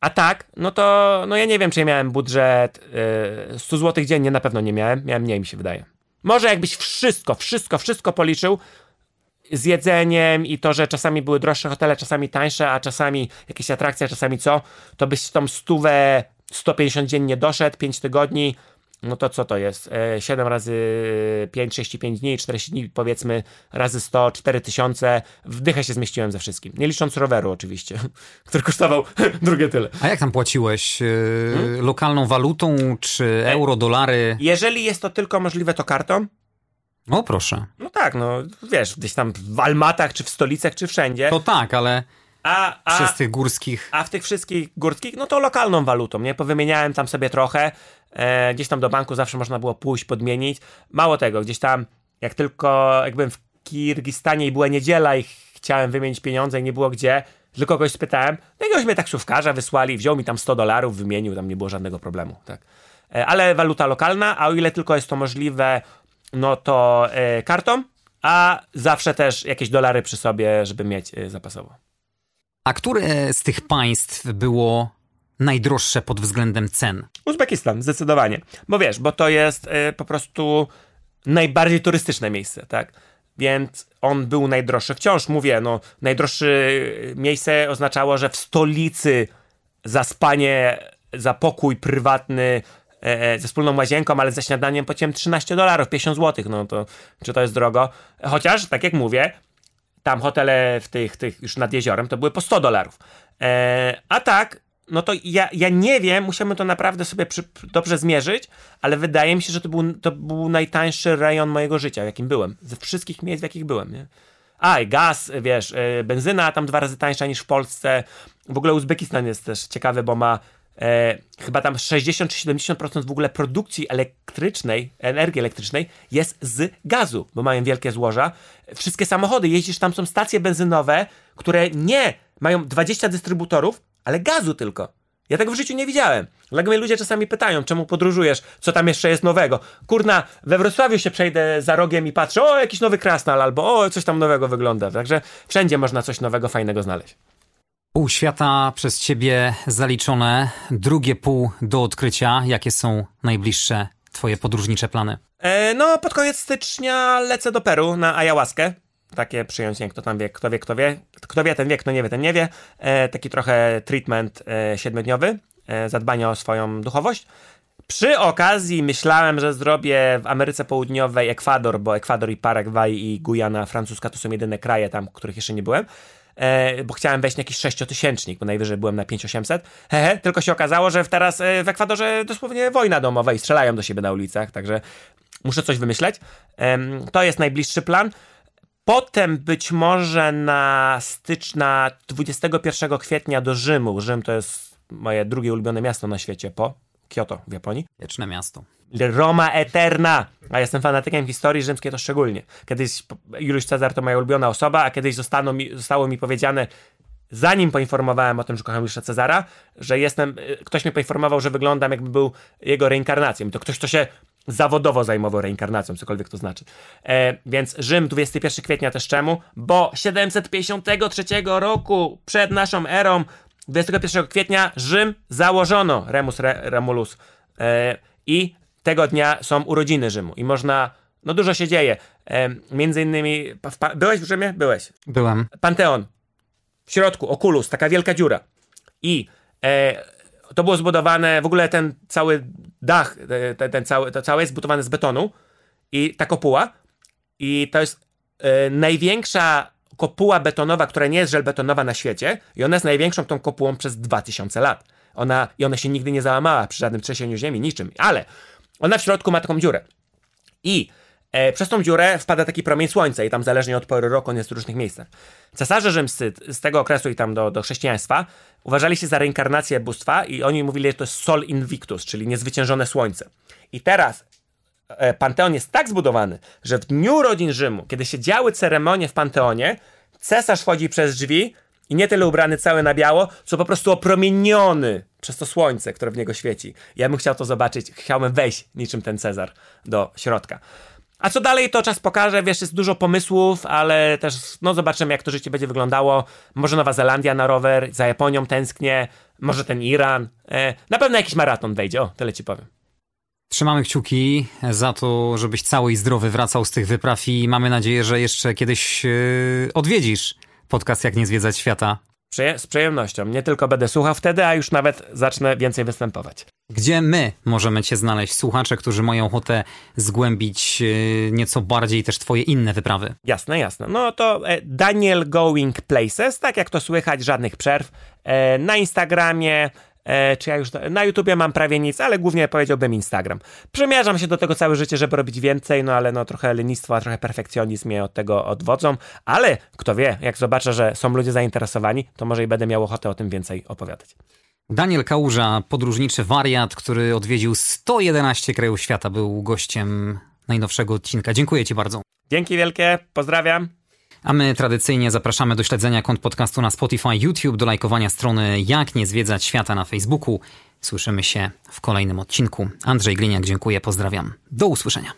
A tak, no to no ja nie wiem, czy miałem budżet yy, 100 zł dziennie, na pewno nie miałem. Miałem mniej, mi się wydaje. Może jakbyś wszystko, wszystko, wszystko policzył, z jedzeniem i to, że czasami były droższe hotele, czasami tańsze, a czasami jakieś atrakcje, czasami co, to byś tą stówę 150 dziennie doszedł, 5 tygodni, no to co to jest? 7 e, razy 5, 65 dni, 40 dni, powiedzmy, razy 100, 4000. W dychę się zmieściłem ze wszystkim. Nie licząc roweru, oczywiście, który kosztował drugie tyle. A jak tam płaciłeś? E, hmm? Lokalną walutą, czy euro, dolary? Jeżeli jest to tylko możliwe, to kartą. O, proszę. No tak, no wiesz, gdzieś tam w Almatach, czy w stolicach, czy wszędzie. To tak, ale a, a, przez tych górskich. A w tych wszystkich górskich, no to lokalną walutą, nie? Powymieniałem tam sobie trochę. E, gdzieś tam do banku zawsze można było pójść, podmienić. Mało tego, gdzieś tam, jak tylko, jakbym w Kirgistanie i była niedziela i chciałem wymienić pieniądze i nie było gdzie, tylko kogoś spytałem, no jakiegoś mnie taksówkarza wysłali, wziął mi tam 100 dolarów, wymienił, tam nie było żadnego problemu, tak. E, ale waluta lokalna, a o ile tylko jest to możliwe no to e, kartą, a zawsze też jakieś dolary przy sobie, żeby mieć e, zapasowo. A które z tych państw było najdroższe pod względem cen? Uzbekistan, zdecydowanie. Bo wiesz, bo to jest y, po prostu najbardziej turystyczne miejsce, tak? Więc on był najdroższy. Wciąż mówię, no, najdroższe miejsce oznaczało, że w stolicy za spanie, za pokój prywatny E, e, ze wspólną łazienką, ale ze śniadaniem płaciłem 13 dolarów, 50 zł, no to czy to jest drogo? Chociaż, tak jak mówię, tam hotele w tych, tych już nad jeziorem to były po 100 dolarów. E, a tak, no to ja, ja nie wiem, musiałbym to naprawdę sobie przy, dobrze zmierzyć, ale wydaje mi się, że to był, to był najtańszy rejon mojego życia, w jakim byłem. Ze wszystkich miejsc, w jakich byłem, nie? A, i gaz, wiesz, benzyna tam dwa razy tańsza niż w Polsce. W ogóle Uzbekistan jest też ciekawy, bo ma e, chyba tam 60 czy 70% w ogóle produkcji elektrycznej, energii elektrycznej jest z gazu, bo mają wielkie złoża. Wszystkie samochody, jeździsz tam, są stacje benzynowe, które nie mają 20 dystrybutorów, ale gazu tylko. Ja tego w życiu nie widziałem. Dlatego mnie ludzie czasami pytają, czemu podróżujesz, co tam jeszcze jest nowego. Kurna, we Wrocławiu się przejdę za rogiem i patrzę, o, jakiś nowy krasnal, albo o, coś tam nowego wygląda. Także wszędzie można coś nowego, fajnego znaleźć. Pół świata przez ciebie zaliczone, drugie pół do odkrycia. Jakie są najbliższe twoje podróżnicze plany? E, no, pod koniec stycznia lecę do Peru na ayahuaskę. Takie przyjąć, kto tam wie, kto wie, kto wie. Kto wie, ten wie, kto nie wie, ten nie wie. E, taki trochę treatment e, siedmiodniowy, e, zadbanie o swoją duchowość. Przy okazji myślałem, że zrobię w Ameryce Południowej Ekwador, bo Ekwador i Paragwaj i Gujana francuska to są jedyne kraje tam, których jeszcze nie byłem e, bo chciałem wejść na jakiś sześciotysięcznik, bo najwyżej byłem na 5800. Hehe, tylko się okazało, że teraz e, w Ekwadorze dosłownie wojna domowa i strzelają do siebie na ulicach, także muszę coś wymyśleć. E, to jest najbliższy plan. Potem być może na stycz, na 21 kwietnia do Rzymu. Rzym to jest moje drugie ulubione miasto na świecie po Kyoto w Japonii. Wieczne miasto. Roma Eterna. A jestem fanatykiem historii rzymskiej to szczególnie. Kiedyś Juliusz Cezar to moja ulubiona osoba, a kiedyś zostało mi, zostało mi powiedziane, zanim poinformowałem o tym, że kocham Juliusza Cezara, że jestem, y, ktoś mnie poinformował, że wyglądam jakby był jego reinkarnacją. To ktoś, kto się zawodowo zajmował reinkarnacją, cokolwiek to znaczy. E, więc Rzym 21 kwietnia też czemu? Bo 753 roku przed naszą erą 21 kwietnia Rzym założono, Remus Re, Remulus. E, I tego dnia są urodziny Rzymu i można, no dużo się dzieje. E, między innymi, w, byłeś w Rzymie? Byłeś. Byłem. Panteon. W środku, okulus, taka wielka dziura. I e, to było zbudowane, w ogóle ten cały dach, e, ten, ten cały, to całe jest zbudowane z betonu i ta kopuła. I to jest e, największa kopuła betonowa, która nie jest żelbetonowa na świecie i ona jest największą tą kopułą przez 2000 lat. Ona, I ona się nigdy nie załamała przy żadnym trzęsieniu ziemi, niczym. Ale ona w środku ma taką dziurę. I e, przez tą dziurę wpada taki promień słońca i tam zależnie od pory roku on jest w różnych miejscach. Cesarze rzymscy z tego okresu i tam do, do chrześcijaństwa uważali się za reinkarnację bóstwa i oni mówili, że to jest sol invictus, czyli niezwyciężone słońce. I teraz Panteon jest tak zbudowany, że w dniu urodzin Rzymu, kiedy się działy ceremonie w Panteonie, cesarz wchodzi przez drzwi i nie tyle ubrany cały na biało, co po prostu opromieniony przez to słońce, które w niego świeci. Ja bym chciał to zobaczyć, chciałbym wejść niczym ten Cezar do środka. A co dalej, to czas pokaże. Wiesz, jest dużo pomysłów, ale też no zobaczymy, jak to życie będzie wyglądało. Może Nowa Zelandia na rower, za Japonią tęsknię, może ten Iran. E, na pewno jakiś maraton wejdzie, o, tyle ci powiem. Trzymamy kciuki za to, żebyś cały i zdrowy wracał z tych wypraw i mamy nadzieję, że jeszcze kiedyś yy, odwiedzisz podcast Jak nie zwiedzać świata. z przyjemnością. Nie tylko będę słuchał wtedy, a już nawet zacznę więcej występować. Gdzie my możemy Cię znaleźć, słuchacze, którzy mają ochotę zgłębić yy, nieco bardziej też Twoje inne wyprawy? Jasne, jasne. No to e, Daniel Going Places, tak jak to słychać, żadnych przerw. E, na Instagramie, E, czy ja już na YouTubie mam prawie nic, ale głównie powiedziałbym Instagram. Przymierzam się do tego całe życie, żeby robić więcej, no ale no trochę lenistwo, trochę perfekcjonizm mnie od tego odwodzą, ale kto wie, jak zobaczę, że są ludzie zainteresowani, to może i będę miał ochotę o tym więcej opowiadać. Daniel Kałuża, podróżniczy wariat, który odwiedził 111 krajów świata, był gościem najnowszego odcinka. Dziękuję Ci bardzo. Dzięki wielkie, pozdrawiam. A my tradycyjnie zapraszamy do śledzenia kont podcastu na Spotify, YouTube, do lajkowania strony Jak nie zwiedzać świata na Facebooku. Słyszymy się w kolejnym odcinku. Andrzej Gliniak, dziękuję, pozdrawiam. Do usłyszenia.